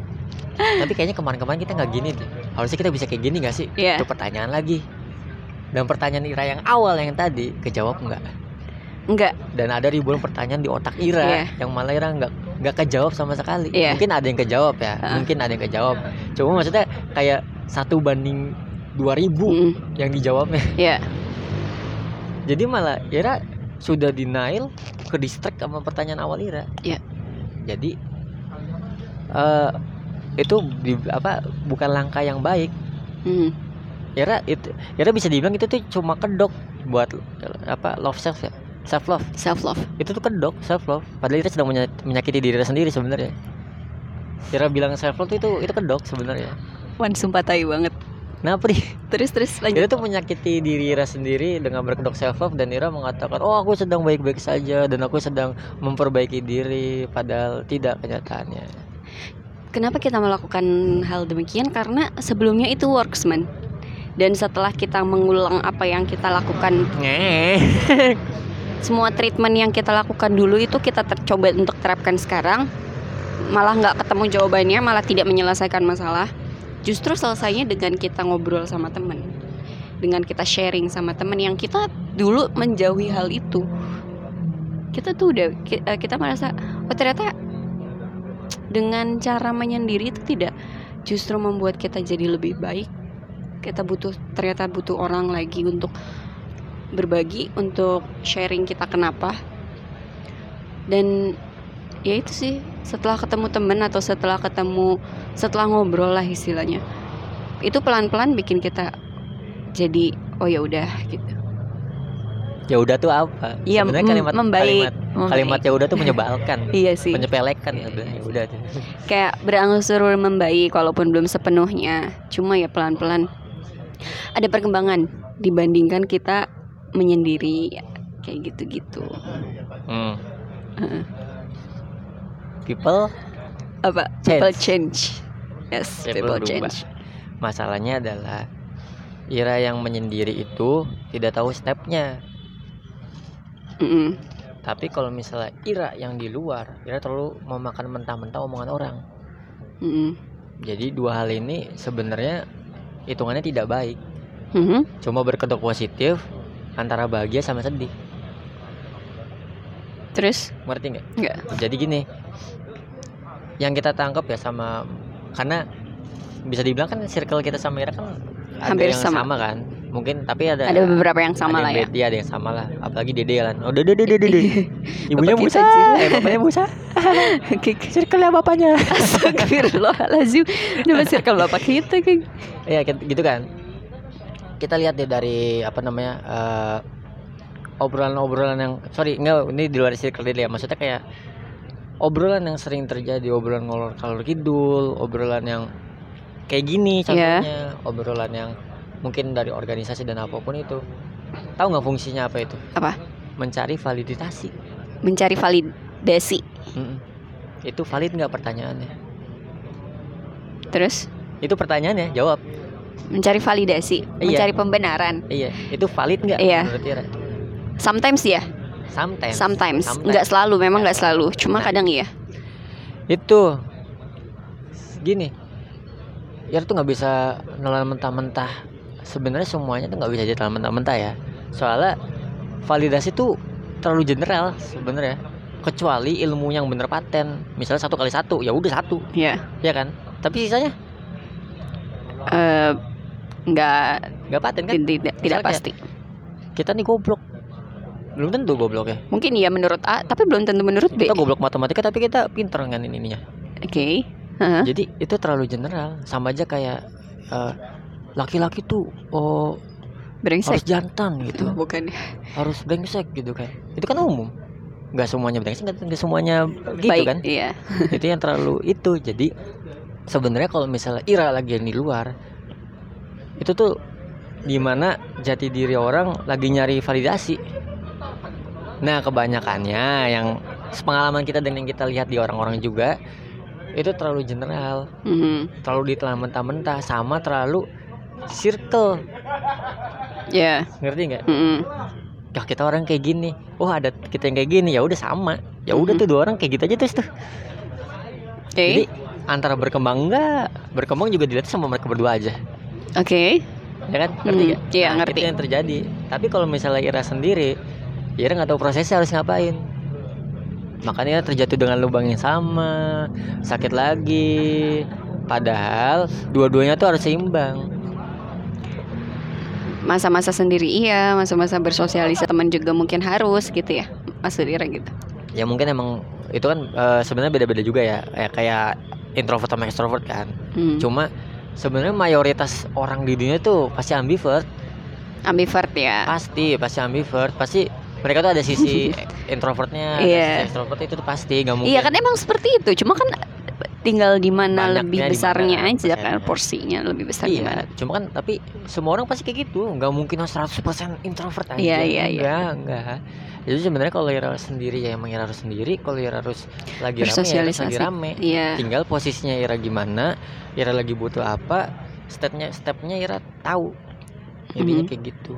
Tapi kayaknya kemarin-kemarin kita nggak gini deh harusnya kita bisa kayak gini gak sih Iya itu pertanyaan lagi dan pertanyaan Ira yang awal yang tadi kejawab nggak Enggak dan ada ribuan pertanyaan di otak Ira Iya. yang malah Ira nggak nggak kejawab sama sekali Iya. mungkin ada yang kejawab ya Ha. mungkin ada yang kejawab cuma maksudnya kayak satu banding 2000 Mm-mm. yang dijawabnya Iya jadi malah Ira sudah denial ke distract sama pertanyaan awal Ira Iya. jadi eh itu di, apa bukan langkah yang baik. Mm. Ira itu Ira bisa dibilang itu tuh cuma kedok buat apa love self ya self love Self love itu tuh kedok self love padahal Ira sedang menya- menyakiti diri sendiri sebenarnya. Ira bilang self love itu itu kedok sebenarnya. Wan sumpah tai banget. Kenapa nih? Terus terus lanjut. Ira tuh menyakiti diri Ira sendiri dengan berkedok self love dan Ira mengatakan oh aku sedang baik-baik saja dan aku sedang memperbaiki diri padahal tidak kenyataannya Kenapa kita melakukan hal demikian? Karena sebelumnya itu worksman Dan setelah kita mengulang apa yang kita lakukan. Semua treatment yang kita lakukan dulu itu kita tercoba untuk terapkan sekarang Malah nggak ketemu jawabannya, malah tidak menyelesaikan masalah Justru selesainya dengan kita ngobrol sama temen Dengan kita sharing sama temen yang kita dulu menjauhi hal itu Kita tuh udah, eh, kita merasa Oh ternyata dengan cara menyendiri itu tidak justru membuat kita jadi lebih baik. Kita butuh ternyata butuh orang lagi untuk berbagi untuk sharing kita kenapa. Dan ya itu sih setelah ketemu temen atau setelah ketemu setelah ngobrol lah istilahnya. Itu pelan-pelan bikin kita jadi oh ya udah gitu ya udah tuh apa? Iya, sebenarnya mem- kalimat membaik, kalimat membaik. kalimat ya udah tuh menyebalkan. Iya sih. Menyepelekan. Ya udah ya udah kayak berangsur membaik walaupun belum sepenuhnya. Cuma ya pelan-pelan. Ada perkembangan dibandingkan kita menyendiri ya, kayak gitu-gitu. Hmm. Heeh. people apa? Change. people change. Yes People people berubah. change. Masalahnya adalah Ira yang menyendiri itu tidak tahu stepnya Mm-mm. tapi kalau misalnya Ira yang di luar Ira terlalu memakan mentah-mentah omongan orang Mm-mm. jadi dua hal ini sebenarnya hitungannya tidak baik Mhm. cuma berkedok positif antara bahagia sama sedih terus ngerti nggak nggak jadi gini yang kita tangkap ya sama karena bisa dibilang kan circle kita sama Ira kan ada Hampir yang sama. sama. kan mungkin tapi ada ada beberapa yang sama lah yang ya. iya, ada yang sama lah. Apalagi Dede kan oh Dede Dede Dede. Ibunya Musa. Eh bapaknya Musa. Oke, circle ya bapaknya. Astagfirullahaladzim. Nama circle bapak kita kan Iya gitu kan. Kita lihat deh dari apa namanya eh, obrolan-obrolan yang sorry enggak ini di luar circle Dede ya. Maksudnya kayak obrolan yang sering terjadi obrolan ngolor kalor kidul obrolan yang kayak gini Iya. contohnya obrolan yang mungkin dari organisasi dan apa pun itu. Tahu nggak fungsinya apa itu? Apa? mencari validasi. Mencari validasi. Mm-mm. itu valid nggak pertanyaannya? Terus? Itu pertanyaannya jawab. Mencari validasi Iya. Mencari pembenaran. Iya. Itu valid nggak? Iya. menurut Ira? Sometimes ya sometimes. Sometimes. Sometimes. Nggak selalu Memang nggak selalu. Cuma Nah. kadang iya. Itu. Gini. Ya tuh nggak bisa nelan mentah-mentah sebenarnya semuanya tuh nggak bisa jadi nelan mentah-mentah ya. Soalnya validasi tuh terlalu general sebenarnya. Kecuali ilmu yang bener paten. Misalnya satu kali satu ya udah satu. Ya ya kan? Tapi sisanya? Eh, Nggak nggak paten kan? Tidak, tidak pasti. kita nih goblok. Belum tentu goblok ya Mungkin iya menurut A Tapi belum tentu menurut B. Kita Oke goblok matematika tapi kita pinter kan ini ininya? Hah? jadi itu terlalu general. Sama aja kayak eh, laki-laki tuh oh Brengsek. harus jantan gitu. Bukan harus brengsek gitu kan. Itu kan umum. Nggak semuanya brengsek nggak semuanya gitu Baik kan. Iya. Itu yang terlalu itu. Jadi sebenarnya kalau misalnya Ira lagi yang di luar itu tuh di mana jati diri orang lagi nyari validasi. Nah kebanyakannya yang pengalaman kita dan yang kita lihat di orang-orang juga itu terlalu general. Mhm. terlalu ditelan mentah-mentah sama terlalu circle. Ya. Ngerti nggak? Mhm. ya kita orang kayak gini. Oh ada kita yang kayak gini. Ya udah sama. Ya udah Mhm. tuh dua orang kayak gitu aja terus tuh. Oke. Jadi antara berkembang enggak berkembang juga dilihat sama mereka berdua aja. Oke. Ya kan? Ngerti Hmm, nggak? iya, Nah, ngerti. itu yang terjadi. Tapi kalau misalnya Ira sendiri Ira nggak tahu prosesnya harus ngapain. Makanya terjatuh dengan lubang yang sama sakit lagi. Padahal dua-duanya tuh harus seimbang masa-masa sendiri iya masa-masa bersosialisasi teman juga mungkin harus gitu ya maksud Ira gitu. Ya mungkin emang itu kan eh, sebenarnya beda-beda juga ya kayak kayak introvert sama extrovert kan. Hmm. cuma sebenarnya mayoritas orang di dunia tuh pasti ambivert. Ambivert ya. Pasti pasti ambivert. Pasti mereka tuh ada sisi introvertnya ada Iya. sisi extrovert itu tuh pasti nggak mungkin. iya kan emang seperti itu. Cuma kan tinggal di mana lebih besarnya mana aja kan porsinya lebih besar iya cuma kan tapi semua orang pasti kayak gitu. Nggak mungkin 100% introvert aja. Iya, iya, iya. enggak enggak jadi sebenarnya kalau Ira sendiri ya emang Ira harus sendiri. Kalau Ira harus lagi rame ya harus lagi rame. Iya. Tinggal posisinya Ira gimana Ira lagi butuh apa stepnya stepnya Ira tahu. Intinya Mhm. kayak gitu.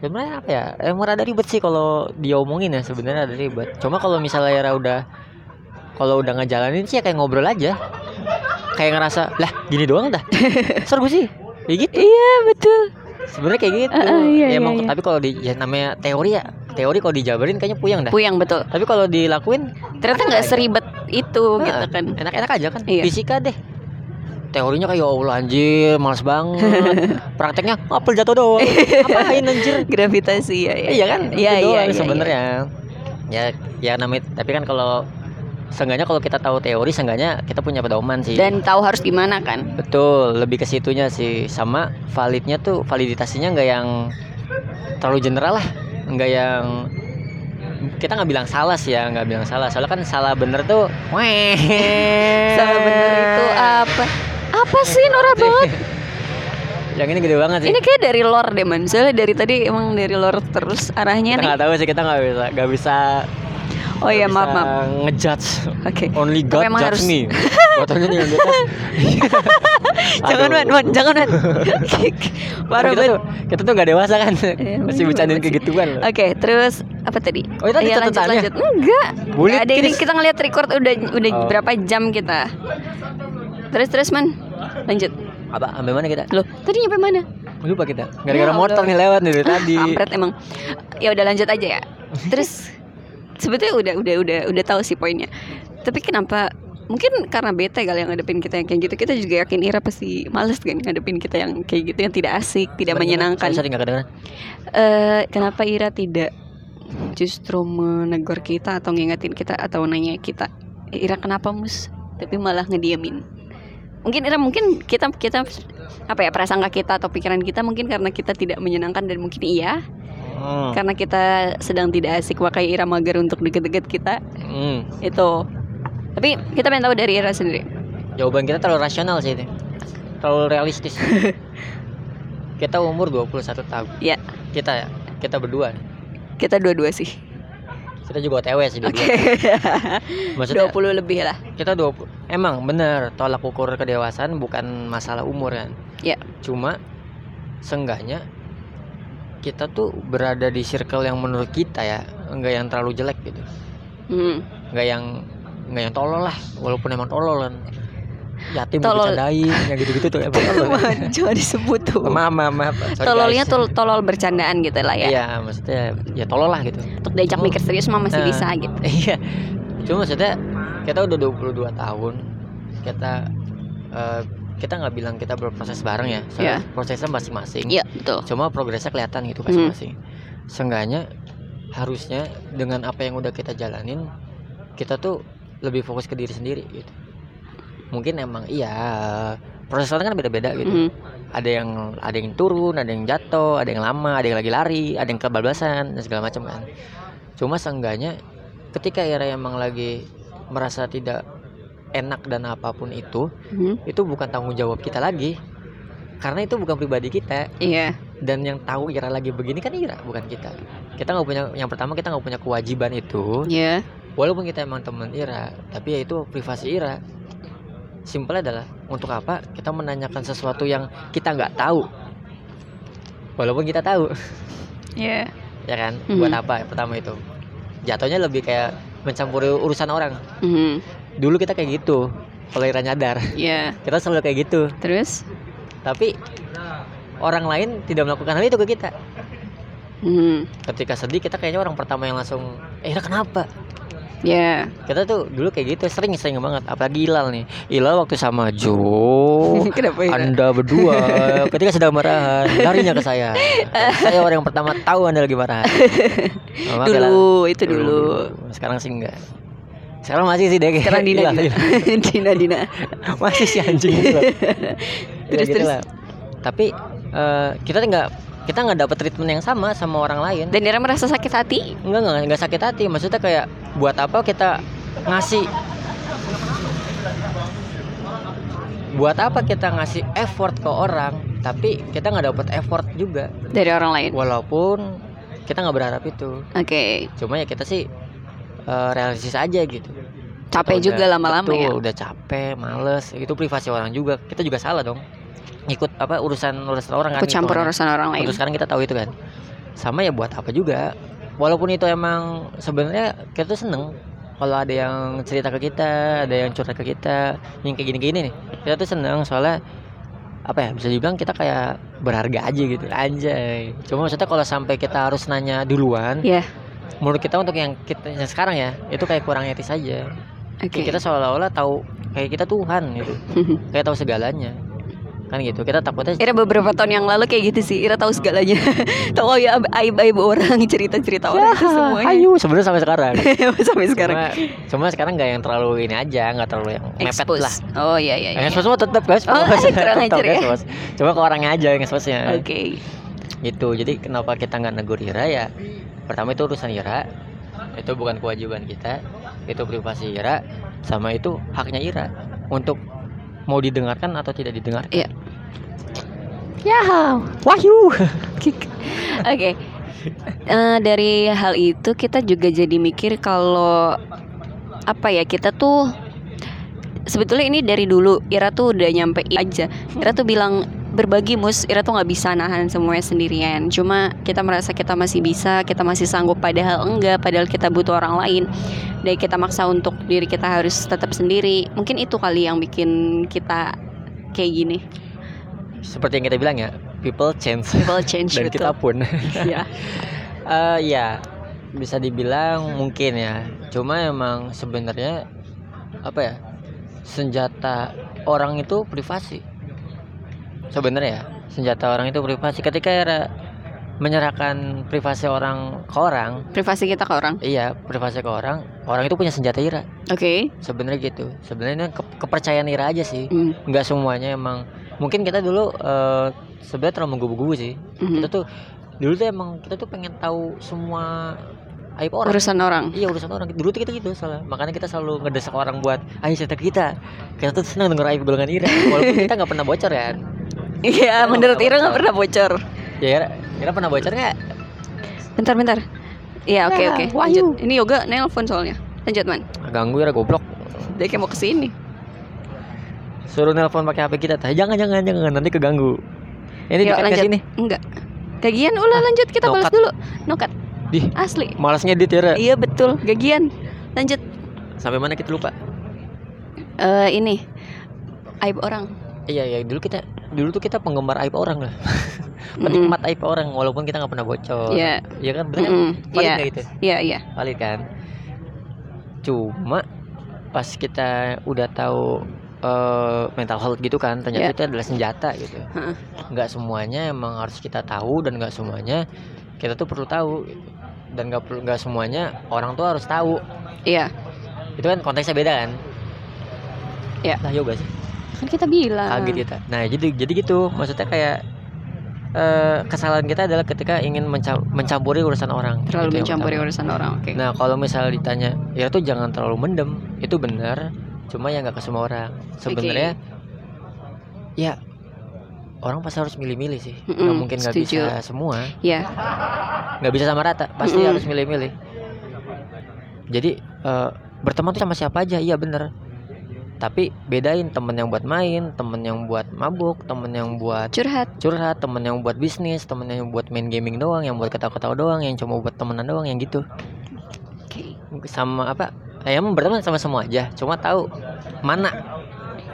Sebenarnya apa ya? Emang rada ribet sih kalau dia omongin ya sebenarnya ada ribet. Cuma kalau misalnya Ira udah kalau udah ngejalanin sih ya kayak ngobrol aja. Kayak ngerasa lah gini doang dah. Seru sih. Kayak gitu. Iya betul. Sebenarnya kayak gitu. Ah, ah, iya, ya iya, emang iya. tapi kalau di ya namanya teori ya. Teori kalau dijabarin kayaknya puyeng dah. Puyang betul. Tapi kalau dilakuin ternyata nggak seribet itu Nah, gitu kan. enak-enak aja kan. Iya. fisika deh. Teorinya kayak ya Allah anjir males banget. Prakteknya apel jatuh doang. Ngapain anjir? Gravitasi ya, ya. iya kan? Iya Itu iya doang iya, sebenarnya. Ya ya namanya tapi kan kalau seenggaknya kalau kita tahu teori seenggaknya kita punya pedoman sih. Dan tahu harus gimana kan? Betul lebih ke situnya sih. Sama validnya tuh validitasnya nggak yang terlalu general lah. Nggak yang kita nggak bilang salah sih ya nggak bilang salah. Soalnya kan salah bener tuh weh salah bener itu apa? Apa sih norak banget? Yang ini gede banget sih. Ini kayak dari lore deh man. Soalnya dari tadi emang dari lore terus arahnya kita nih. nggak tahu sih kita nggak bisa nggak bisa oh iya maaf maaf ngejudge oke only Tapi God emang judge harus- me Fotonya nih yang jangan man, man jangan man parah kita tuh kita tuh nggak dewasa kan Iya, masih bercandain kayak gituan. Oke, terus apa tadi? Oh, itu Iya, lanjut, lanjut. Enggak. Bulit, ada ini kita ngeliat record udah udah Oh. berapa jam kita. Terus terus man, lanjut. apa sampai mana kita Loh, tadi nyampe mana? lupa kita gara-gara Ya motor nih lewat dari tadi Kampret emang. Ya udah lanjut aja ya. Terus sebetulnya udah udah udah udah tahu sih poinnya. Tapi kenapa? Mungkin karena bete kali yang ngadepin kita yang kayak gitu. Kita juga yakin Ira pasti males kan ngadepin kita yang kayak gitu yang tidak asik tidak menyenangkan. Sorry, sorry, kedengeran. Eh kenapa Ira tidak justru menegur kita atau ngingetin kita atau nanya kita Ira kenapa mus? Tapi malah ngediamin mungkin Ira mungkin kita kita apa ya prasangka kita atau pikiran kita mungkin karena kita tidak menyenangkan dan mungkin iya Hmm. karena kita sedang tidak asik makanya Ira mager untuk deket-deket kita. Hmm. itu. Tapi kita pengen tahu dari Ira sendiri. Jawaban kita terlalu rasional sih itu. Terlalu realistis. Kita umur 21 tahun. Ya. Kita ya kita berdua kita dua-dua sih. Kita juga OTW sih dua maksudnya 20 lebih lah. Kita 20 emang bener tolak ukur kedewasaan bukan masalah umur kan? Ya. cuma seenggaknya kita tuh berada di circle yang menurut kita ya enggak yang terlalu jelek gitu. Hmm. enggak yang enggak yang tolol lah walaupun emang tolol kan. Yatim Tolol. dibicarain yang gitu-gitu tuh emang tolol. Jangan disebut tuh. Maaf maaf maaf. Sorry, tololnya tol tolol bercandaan gitu lah ya. Iya maksudnya ya tolol lah gitu. Untuk diajak Cuma- mikir serius mah masih Nah. bisa gitu. iya. Cuma maksudnya kita udah 22 tahun kita eh, kita nggak bilang kita berproses bareng ya soalnya prosesnya masing-masing. Iya betul. Cuma progresnya kelihatan gitu Mhm. masing-masing. Seenggaknya harusnya dengan apa yang udah kita jalanin kita tuh lebih fokus ke diri sendiri gitu. Mungkin emang iya proses orang kan beda-beda gitu. Mhm. ada yang ada yang turun ada yang jatuh ada yang lama ada yang lagi lari ada yang kebablasan dan segala macam kan. Cuma seenggaknya ketika Ira emang lagi merasa tidak enak dan apa pun itu Mhm. itu bukan tanggung jawab kita lagi. Karena itu bukan pribadi kita. Iya. Dan yang tahu Ira lagi begini kan Ira bukan kita. Kita nggak punya yang pertama kita nggak punya kewajiban itu. Iya. Walaupun kita emang teman Ira tapi ya itu privasi Ira. Simpel adalah untuk apa? Kita menanyakan sesuatu yang kita nggak tahu. Walaupun kita tahu. Iya. Ya kan? Mhm. buat apa? Pertama itu. Jatuhnya lebih kayak mencampuri urusan orang. Mhm. Dulu kita kayak gitu kalau Ira nyadar. Iya. Kita selalu kayak gitu. Terus? Tapi orang lain tidak melakukan hal itu ke kita. Mhm. ketika sedih kita kayaknya orang pertama yang langsung eh Ira kenapa? Iya. Kita tuh dulu kayak gitu sering sering banget. Apalagi Ilal nih. Ilal waktu sama Jo kenapa ya anda berdua ketika sedang marahan larinya ke saya. Saya orang yang pertama tahu anda lagi marahan. Lah. dulu itu dulu. Sekarang sih enggak sekarang masih sih deh sekarang Dina Dina. Dina Dina masih sih anjing. Terus, gitu terus. lah. tapi eh, kita nggak kita nggak dapat treatment yang sama sama orang lain dan Ira merasa sakit hati Enggak, enggak, enggak sakit hati. Maksudnya kayak buat apa kita ngasih Buat apa kita ngasih effort ke orang tapi kita nggak dapat effort juga. dari orang lain Walaupun kita nggak berharap itu. oke Cuma ya kita sih eh, realistis aja gitu. capek Kita juga lama-lama ya udah capek, males. Itu privasi orang juga. Kita juga salah dong. Ikut apa urusan urusan orang kan. aku campur hitungannya. urusan orang lain Untuk sekarang kita tahu itu kan. Sama ya buat apa juga. Walaupun itu emang sebenarnya kita tuh seneng kalau ada yang cerita ke kita, ada yang curhat ke kita, yang kayak gini-gini nih. Kita tuh seneng soalnya apa ya bisa dibilang kita kayak berharga aja gitu anjay cuma maksudnya kalau sampai kita harus nanya duluan Iya. Menurut kita untuk yang kita yang sekarang ya itu kayak kurang etis aja. Oke. Kayak kita seolah-olah tahu kayak kita Tuhan gitu. Kayak tahu segalanya. Kan gitu kita takutnya Ira beberapa tahun yang lalu kayak gitu sih. Ira tahu segalanya. Tahu ya aib aib orang cerita cerita orang itu semuanya. ayo sebenarnya sampai sekarang. Sampai sekarang. Cuma, cuma sekarang nggak yang terlalu ini aja nggak terlalu yang mepet Expose. lah oh iya iya, yang iya. expose semua tetap guys. Oh, kurang ajar ya. cuma ke orangnya aja yang expose-nya. Oke. Gitu. Jadi kenapa kita nggak negur Ira ya pertama itu urusan Ira. Itu bukan kewajiban kita. Itu privasi Ira. Sama itu haknya Ira. Untuk mau didengarkan atau tidak didengarkan. Iya. ya wahyu. Oke. Eh, dari hal itu kita juga jadi mikir kalau apa ya kita tuh sebetulnya ini dari dulu Ira tuh udah nyampe aja. Ira tuh bilang berbagi mus Ira tuh nggak bisa nahan semuanya sendirian. Cuma kita merasa kita masih bisa, kita masih sanggup padahal enggak, padahal kita butuh orang lain. Dan kita maksa untuk diri kita harus tetap sendiri. Mungkin itu kali yang bikin kita kayak gini. seperti yang kita bilang ya people change People change dan betul. kita pun Iya. Eh, ya bisa dibilang mungkin ya cuma emang sebenarnya apa ya senjata orang itu privasi sebenarnya ya senjata orang itu privasi. Ketika era menyerahkan privasi orang ke orang. Privasi kita ke orang. iya privasi ke orang orang itu punya senjata ira. Oke. sebenarnya gitu. Sebenarnya ini ke- kepercayaan ira aja sih. Nggak semuanya emang. Mungkin kita dulu eh, sebenarnya terlalu menggubu-gubu sih. Mhm. kita tuh dulu tuh emang kita tuh pengen tahu semua aib orang. Urusan orang. iya urusan orang. Dulu tuh kita gitu salah makanya kita selalu ngedesak orang buat ayo cerita kita. Kita tuh senang denger aib golongan Ira walaupun kita nggak pernah bocor kan Iya, menurut Ira nggak pernah bocor. ya Ira, Ira pernah bocor nggak Bentar, bentar. Iya, oke oke. Lanjut. Ini yoga nelpon soalnya. Lanjut man. ganggu Ira goblok Dia kayak mau ke sini. suruh nelpon pakai HP kita tah jangan jangan jangan nanti keganggu ini Yuk, kita lanjut. sini Enggak. Gagian, ulah lanjut kita balas Nokat. dulu. Nokat. Dih. Asli. malas ngedit ya Ira. Iya betul. Gagian. Lanjut. sampai mana kita lupa Eh ini aib orang. Iya ya dulu kita dulu tuh kita penggemar aib orang lah penikmat aib orang walaupun kita nggak pernah bocor Iya. Iya kan bener kan Mm-mm. valid Iya. nggak gitu Iya, iya. valid kan cuma pas kita udah tahu eh, mental health gitu kan ternyata Iya. itu adalah senjata gitu nggak semuanya emang harus kita tahu dan nggak semuanya kita tuh perlu tahu gitu. dan nggak perlu nggak semuanya orang tuh harus tahu Iya. itu kan konteksnya beda kan Iya. lah yoga sih Kan kita bilang. kaget kita nah jadi jadi gitu maksudnya kayak eh, kesalahan kita adalah ketika ingin menca- mencampuri urusan orang Terlalu Itu yang mencampuri urusan orang. Oke. Nah kalau misalnya ditanya, ya tuh jangan terlalu mendem, itu benar. Cuma ya nggak ke semua orang. Sebenarnya, ya orang pasti harus milih-milih sih. Nggak Mm-mm, mungkin nggak bisa semua, Iya. nggak bisa sama rata. Pasti Mm-mm. harus milih-milih. Jadi eh, berteman tuh sama siapa aja, iya bener. Tapi bedain temen yang buat main, temen yang buat mabuk, temen yang buat Curhat. curhat, temen yang buat bisnis, temen yang buat main gaming doang, yang buat ketawa-ketawa doang, yang cuma buat temenan doang, yang gitu. Oke. sama apa ya emang berteman sama semua aja cuma tahu mana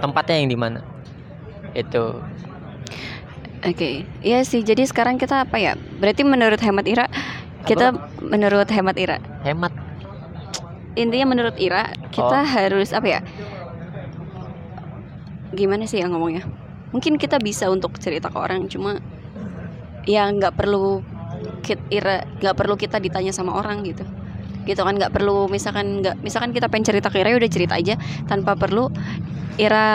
tempatnya yang di mana itu Oke, iya sih. Jadi sekarang kita apa ya? Berarti menurut hemat Ira, kita menurut hemat Ira, hemat intinya menurut Ira kita Oh. harus apa ya? Gimana sih yang ngomongnya? Mungkin kita bisa untuk cerita ke orang, cuma ya nggak perlu kit Ira nggak perlu kita ditanya sama orang gitu. Gitu kan nggak perlu misalkan nggak misalkan kita pengen cerita ke Ira ya udah cerita aja tanpa perlu Ira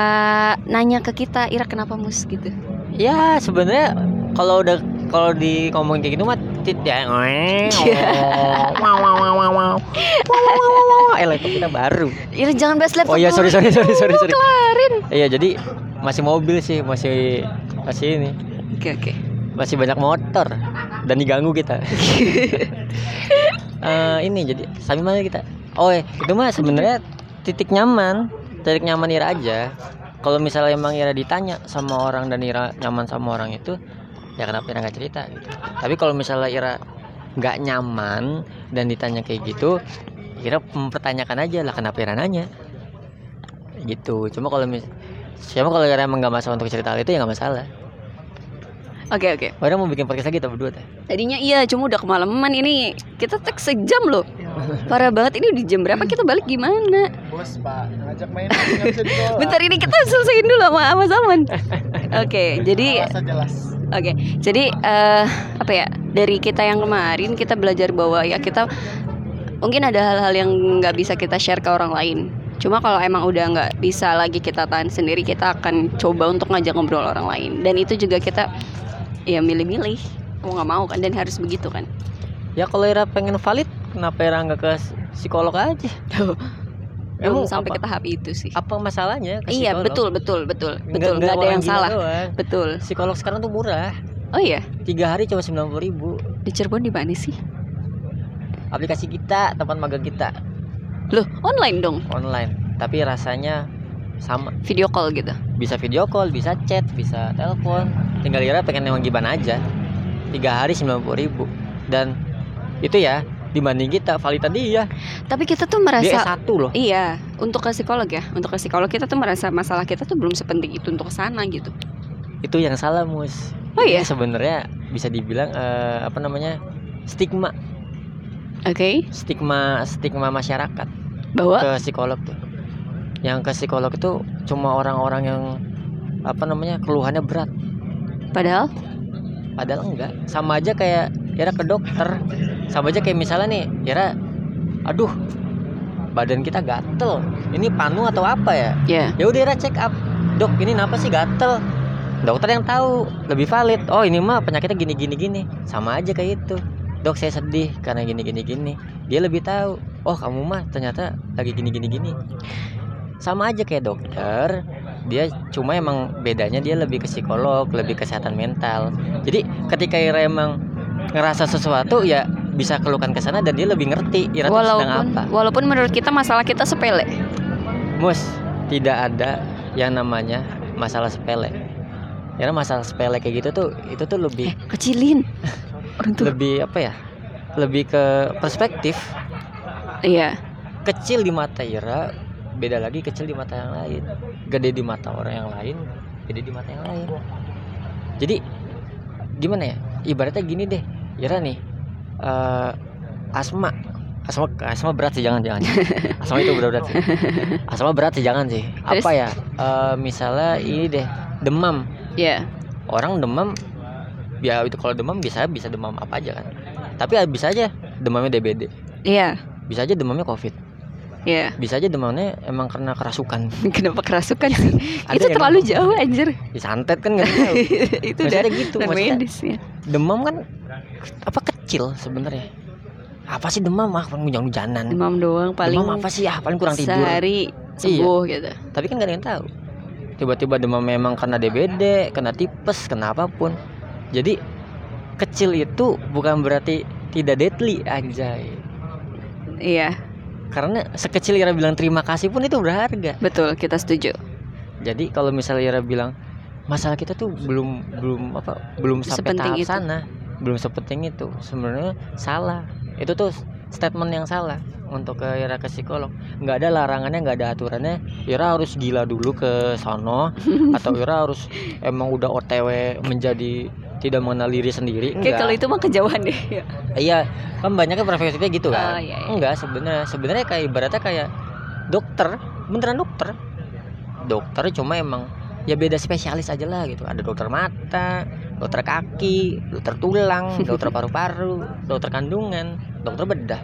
nanya ke kita Ira kenapa mus gitu. ya sebenarnya kalau udah kalau di ngomong kayak gitu mah tit ya wow wow wow wow wow eh laptop kita baru. Ira jangan bahas laptop oh iya sorry sorry sorry sorry sorry. Kelarin. iya jadi masih mobil sih masih masih ini. Oke oke. masih banyak motor dan diganggu kita. Eh, ini jadi sampai mana kita? Oh eh, itu mah sebenarnya titik nyaman. Titik nyaman Ira aja. Kalau misalnya emang Ira ditanya sama orang dan Ira nyaman sama orang itu ya kenapa Ira nggak cerita gitu. tapi kalau misalnya Ira nggak nyaman dan ditanya kayak gitu Ira mempertanyakan aja lah kenapa Ira nanya gitu cuma kalau mis siapa kalau Ira emang nggak masalah untuk cerita hal itu ya nggak masalah Oke oke. Orang mau bikin podcast lagi kita berdua teh. Tadinya iya, cuma udah kemalaman ini. Kita tek sejam loh. Parah banget ini di jam berapa kita balik gimana? Mas Pak ngajak main. Bentar ini kita selesaiin dulu sama sama Salman. Oke, jadi Alasan jelas. Oke, jadi eh, apa ya dari kita yang kemarin kita belajar bahwa ya kita mungkin ada hal-hal yang nggak bisa kita share ke orang lain. Cuma kalau emang udah nggak bisa lagi kita tahan sendiri, kita akan coba untuk ngajak ngobrol orang lain. Dan itu juga kita ya milih-milih mau nggak mau kan dan harus begitu kan. Ya kalau Ira pengen valid, kenapa Ira nggak ke psikolog aja? Belum Emang sampai apa? ke tahap itu sih. Apa masalahnya ke Iya psikolog? betul betul betul betul nggak ada yang salah doang. betul. Psikolog sekarang tuh murah. Oh iya Tiga hari cuma sembilan puluh ribu. di Cirebon di mana sih? Aplikasi kita, tempat magang kita Loh online dong online. Tapi rasanya sama. video call gitu. Bisa video call, bisa chat, bisa telepon. Tinggal Ira pengen emang gimana aja. Tiga hari sembilan puluh ribu. Dan itu ya dibanding kita valid tadi ya Tapi kita tuh dia merasa S1 loh. Iya, untuk ke psikolog ya. Untuk ke psikolog kita tuh merasa masalah kita tuh belum sepenting itu untuk sana gitu. itu yang salah mus. Oh iya. Sebenarnya bisa dibilang eh, apa namanya stigma. Oke, stigma stigma masyarakat bahwa? ke psikolog tuh. Yang ke psikolog itu cuma orang-orang yang apa namanya keluhannya berat. Padahal padahal enggak. Sama aja kayak Ira ke dokter. Sama aja kayak misalnya nih Ira aduh badan kita gatel. Ini panu atau apa ya? Ya ya udah Ira check up. Dok ini kenapa sih gatel? Dokter yang tahu lebih valid. Oh ini mah penyakitnya gini gini gini sama aja kayak itu. Dok saya sedih karena gini gini gini dia lebih tahu oh kamu mah ternyata lagi gini gini gini sama aja kayak dokter dia cuma emang bedanya dia lebih ke psikolog lebih kesehatan mental jadi ketika Ira emang ngerasa sesuatu ya bisa keluhkan ke sana dan dia lebih ngerti Ira tuh sedang walaupun apa walaupun menurut kita masalah kita sepele. Mus, tidak ada yang namanya masalah sepele. Karena masalah sepele kayak gitu tuh itu tuh lebih Eh, kecilin. Orang tuh. lebih apa ya? Lebih ke perspektif. Iya. Kecil di mata Ira, beda lagi kecil di mata yang lain. Gede di mata orang yang lain, gede di mata yang lain. Jadi gimana ya? Ibaratnya gini deh, Ira nih eh, asma Asma, asma berat sih jangan jangan. Asma itu berat berat sih. Asma berat sih jangan sih. Terus? Apa ya? Eh, misalnya ini deh demam. Iya. Orang demam ya itu kalau demam bisa bisa demam apa aja kan. Tapi ya bisa aja demamnya DBD. Iya. Bisa aja demamnya COVID. Iya. Bisa aja demamnya emang karena kerasukan. Kenapa kerasukan sih? Itu terlalu demam. jauh anjir. Disantet kan nggak tahu. itu udah gitu. medis ya. demam kan apa kecil sebenarnya. Apa sih demam ah paling hujan-hujanan. Demam doang paling demam apa sih ah paling kurang tidur. sehari sembuh gitu. Tapi kan gak ada yang tahu. Tiba-tiba demam memang karena DBD, kena tipes, kena apa pun. Jadi kecil itu bukan berarti tidak deadly anjay. Iya, Karena sekecil Ira bilang terima kasih pun itu berharga. betul kita setuju. Jadi kalau misalnya Ira bilang masalah kita tuh belum belum apa belum sampai Sepenting tahap itu. sana, belum sepenting itu. Sebenarnya salah. Itu tuh statement yang salah untuk ke Ira ke psikolog. nggak ada larangannya, nggak ada aturannya. Ira harus gila dulu ke sono atau Ira harus emang udah OTW menjadi tidak mengenal diri sendiri. Enggak. kalau itu mah kejauhan deh. Iya, kan banyaknya perspektifnya gitu Oh, kan. iya, iya. Enggak, sebenarnya sebenarnya kayak ibaratnya kayak dokter, beneran dokter. Dokter cuma emang ya beda spesialis aja lah gitu. Ada dokter mata, dokter kaki, dokter tulang, dokter paru-paru, dokter kandungan, dokter bedah.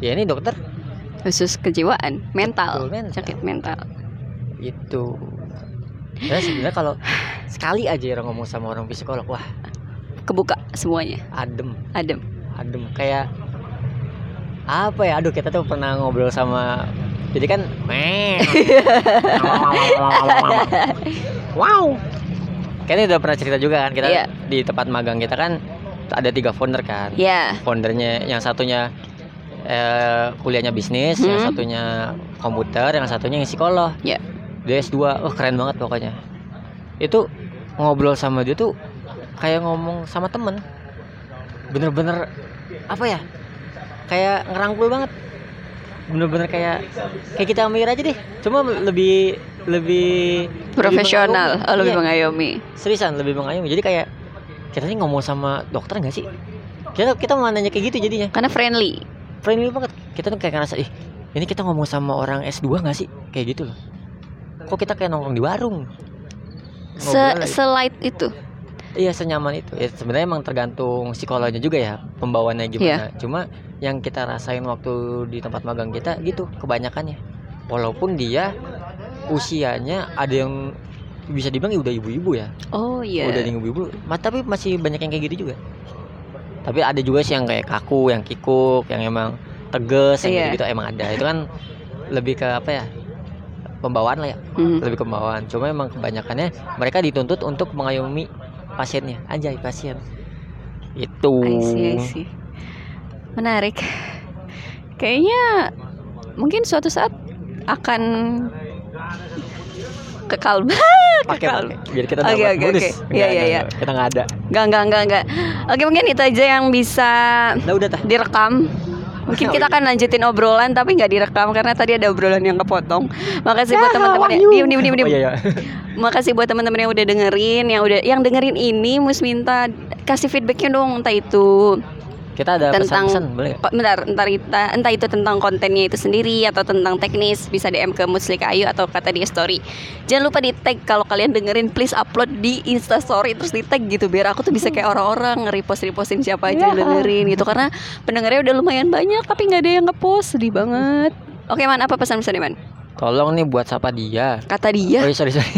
Ya ini dokter Khusus kejiwaan, mental, Betul, mental. sakit mental. itu. Ya sebenarnya kalau sekali aja orang ngomong sama orang psikolog, wah Kebuka semuanya, adem. adem. adem kayak apa ya aduh kita tuh pernah ngobrol sama jadi kan wow ini udah pernah cerita juga kan kita Iya. di tempat magang kita kan ada tiga founder kan Ya, foundernya yang satunya eh, kuliahnya bisnis yang Hmm. satunya komputer yang satunya yang psikolog Iya. Dia S2 oh keren banget pokoknya. Itu ngobrol sama dia tuh kayak ngomong sama temen. Bener-bener apa ya kayak ngerangkul banget. Bener-bener kayak kayak kita mikir aja deh. Cuma lebih lebih profesional, oh, lebih Iya, mengayomi. seriusan lebih mengayomi. Jadi kayak kita nih ngomong sama dokter nggak sih? Kita kita mau nanya kayak gitu jadinya. Karena friendly. friendly banget. Kita tuh kayak ngerasa ih ini kita ngomong sama orang S2 nggak sih? Kayak gitu loh kok kita kayak nongkrong di warung Se Ngobrol selight itu. Iya senyaman itu. Ya sebenarnya emang tergantung psikolognya juga ya pembawaannya gimana. Cuma yang kita rasain waktu di tempat magang kita gitu kebanyakannya. Walaupun dia usianya ada yang bisa dibilang ya udah ibu-ibu ya. Oh iya. Udah yang ibu-ibu. Ma- tapi masih banyak yang kayak gitu juga. Tapi ada juga sih yang kayak kaku, yang kikuk, yang emang tegas, yang Iya. gitu, emang ada. Itu kan lebih ke apa ya? Pembawaan lah ya Hmm. lebih pembawaan cuma emang kebanyakannya mereka dituntut untuk mengayomi pasiennya anjay pasien itu I see, I see. Menarik. Kayaknya mungkin suatu saat akan kekal pakai biar kita Oke, oke, oke. Iya, iya, iya. kita nggak ada Enggak, enggak, enggak, enggak. Oke, mungkin itu aja yang bisa nah udah tah direkam. Mungkin kita akan lanjutin obrolan tapi nggak direkam karena tadi ada obrolan yang kepotong. Makasih buat teman-teman yang diam diam diam diam. oh iya iya Makasih buat teman-teman yang udah dengerin, yang udah yang dengerin ini mus minta kasih feedbacknya dong entah itu kita ada Tentang- pesan-pesan boleh? Kok- bentar entar kita entah itu tentang kontennya itu sendiri atau tentang teknis bisa DM ke Muslika Ayu atau kata dia story. Jangan lupa di tag kalau kalian dengerin please upload di Insta story terus di tag gitu biar aku tuh bisa kayak orang-orang nge-repost repostin siapa aja yang dengerin gitu karena pendengarnya udah lumayan banyak tapi nggak ada yang ngepost sedih banget. Oke man apa pesan-pesan man tolong nih buat siapa dia. Kata oh dia iya sorry sorry.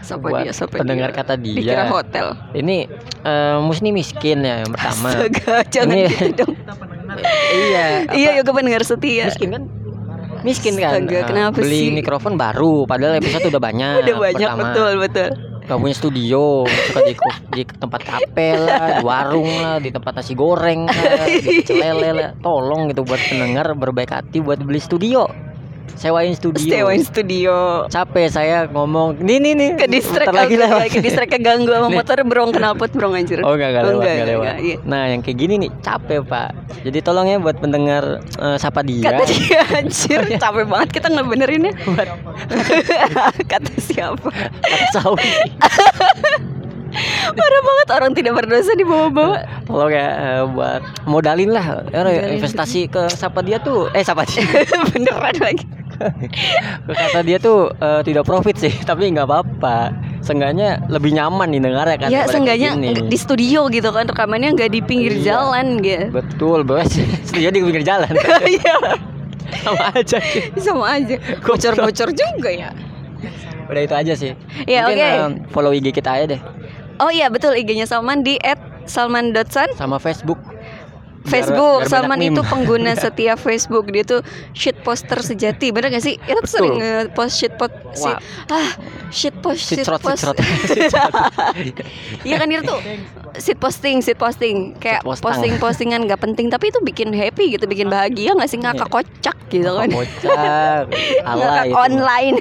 Siapa buat dia siapa pendengar dia? kata dikira dia hotel. Ini eh mus nih miskin ya yang pertama. Astaga, jangan Ini- gitu dong. Iya iya yoga pendengar setia. Miskin kan? Miskin kan? Astaga, Eh, kenapa beli sih? mikrofon baru padahal episode udah banyak udah banyak pertama. betul betul. Gak punya studio suka di, di tempat kafe lah di warung lah di tempat nasi goreng lah di pecel lele lah. Tolong gitu buat pendengar berbaik hati buat beli studio sewain studio. Sewain studio. Capek saya ngomong nih nih nih. Ke distrik bentar lagi lah ke distrik keganggu sama motor brong knalpot brong anjir? Oh enggak, enggak Oh, lewat, enggak, enggak lewat. enggak, iya. Nah yang kayak gini nih capek pak. Jadi tolong ya buat pendengar eh, Sapa dia. Kata dia anjir capek banget kita ngebenerinnya kata siapa? Kata Sawi parah banget orang tidak berdosa di bawah-bawah. Tolong ya eh, buat modalin lah. Modalin. Investasi ke Sapa dia tuh Eh Sapa dia. Beneran lagi. Kata dia tuh eh, tidak profit sih Tapi nggak apa-apa. Seenggaknya lebih nyaman nih dengar ya kan ya seenggaknya di studio gitu kan rekamannya nggak di pinggir Iya. jalan gitu. Betul bos. Studio di pinggir jalan. Iya. Sama aja. Sih sama aja. Bocor-bocor juga ya. Udah itu aja sih. Ya, Mungkin, oke. eh, Follow IG kita aja deh oh iya betul IG-nya Salman di @salman.san Sama Facebook Facebook. biar Salman itu pengguna setia Facebook. Dia tuh shit poster sejati. Bener gak sih? Tuh Betul. sering nge-post shit post Wah. ah shit post shit Sitsrot, post iya kan dia tuh shit posting shit posting. Kayak Shit posting postingan gak penting tapi itu bikin happy gitu bikin bahagia gak sih? Ngakak kocak gitu kan. Ala ngakak itu. online.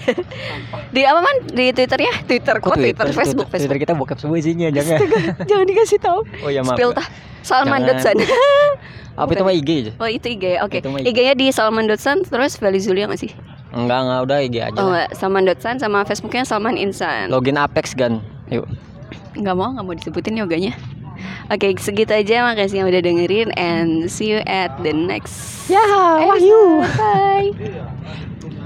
Di apa man? Di Twitter ya? Twitter. Kok Kok Twitter, Facebook Twitter, Facebook. kita bokep semua isinya jangan jangan dikasih tahu. Oh ya maaf spill tah Salman Jangan. Dotsan Apa itu mah IG aja? Oh itu IG ya, oke. IG. IG-nya di Salman Dotsan terus Vali Zulia nggak sih? Enggak enggak. Udah IG aja Oh Salman Dotsan sama Facebooknya Salman Insan. Login Apex Gan. Yuk. Nggak mau, nggak mau disebutin yoganya. Oke segitu aja. Makasih yang udah dengerin And see you at the next Ya episode. Bye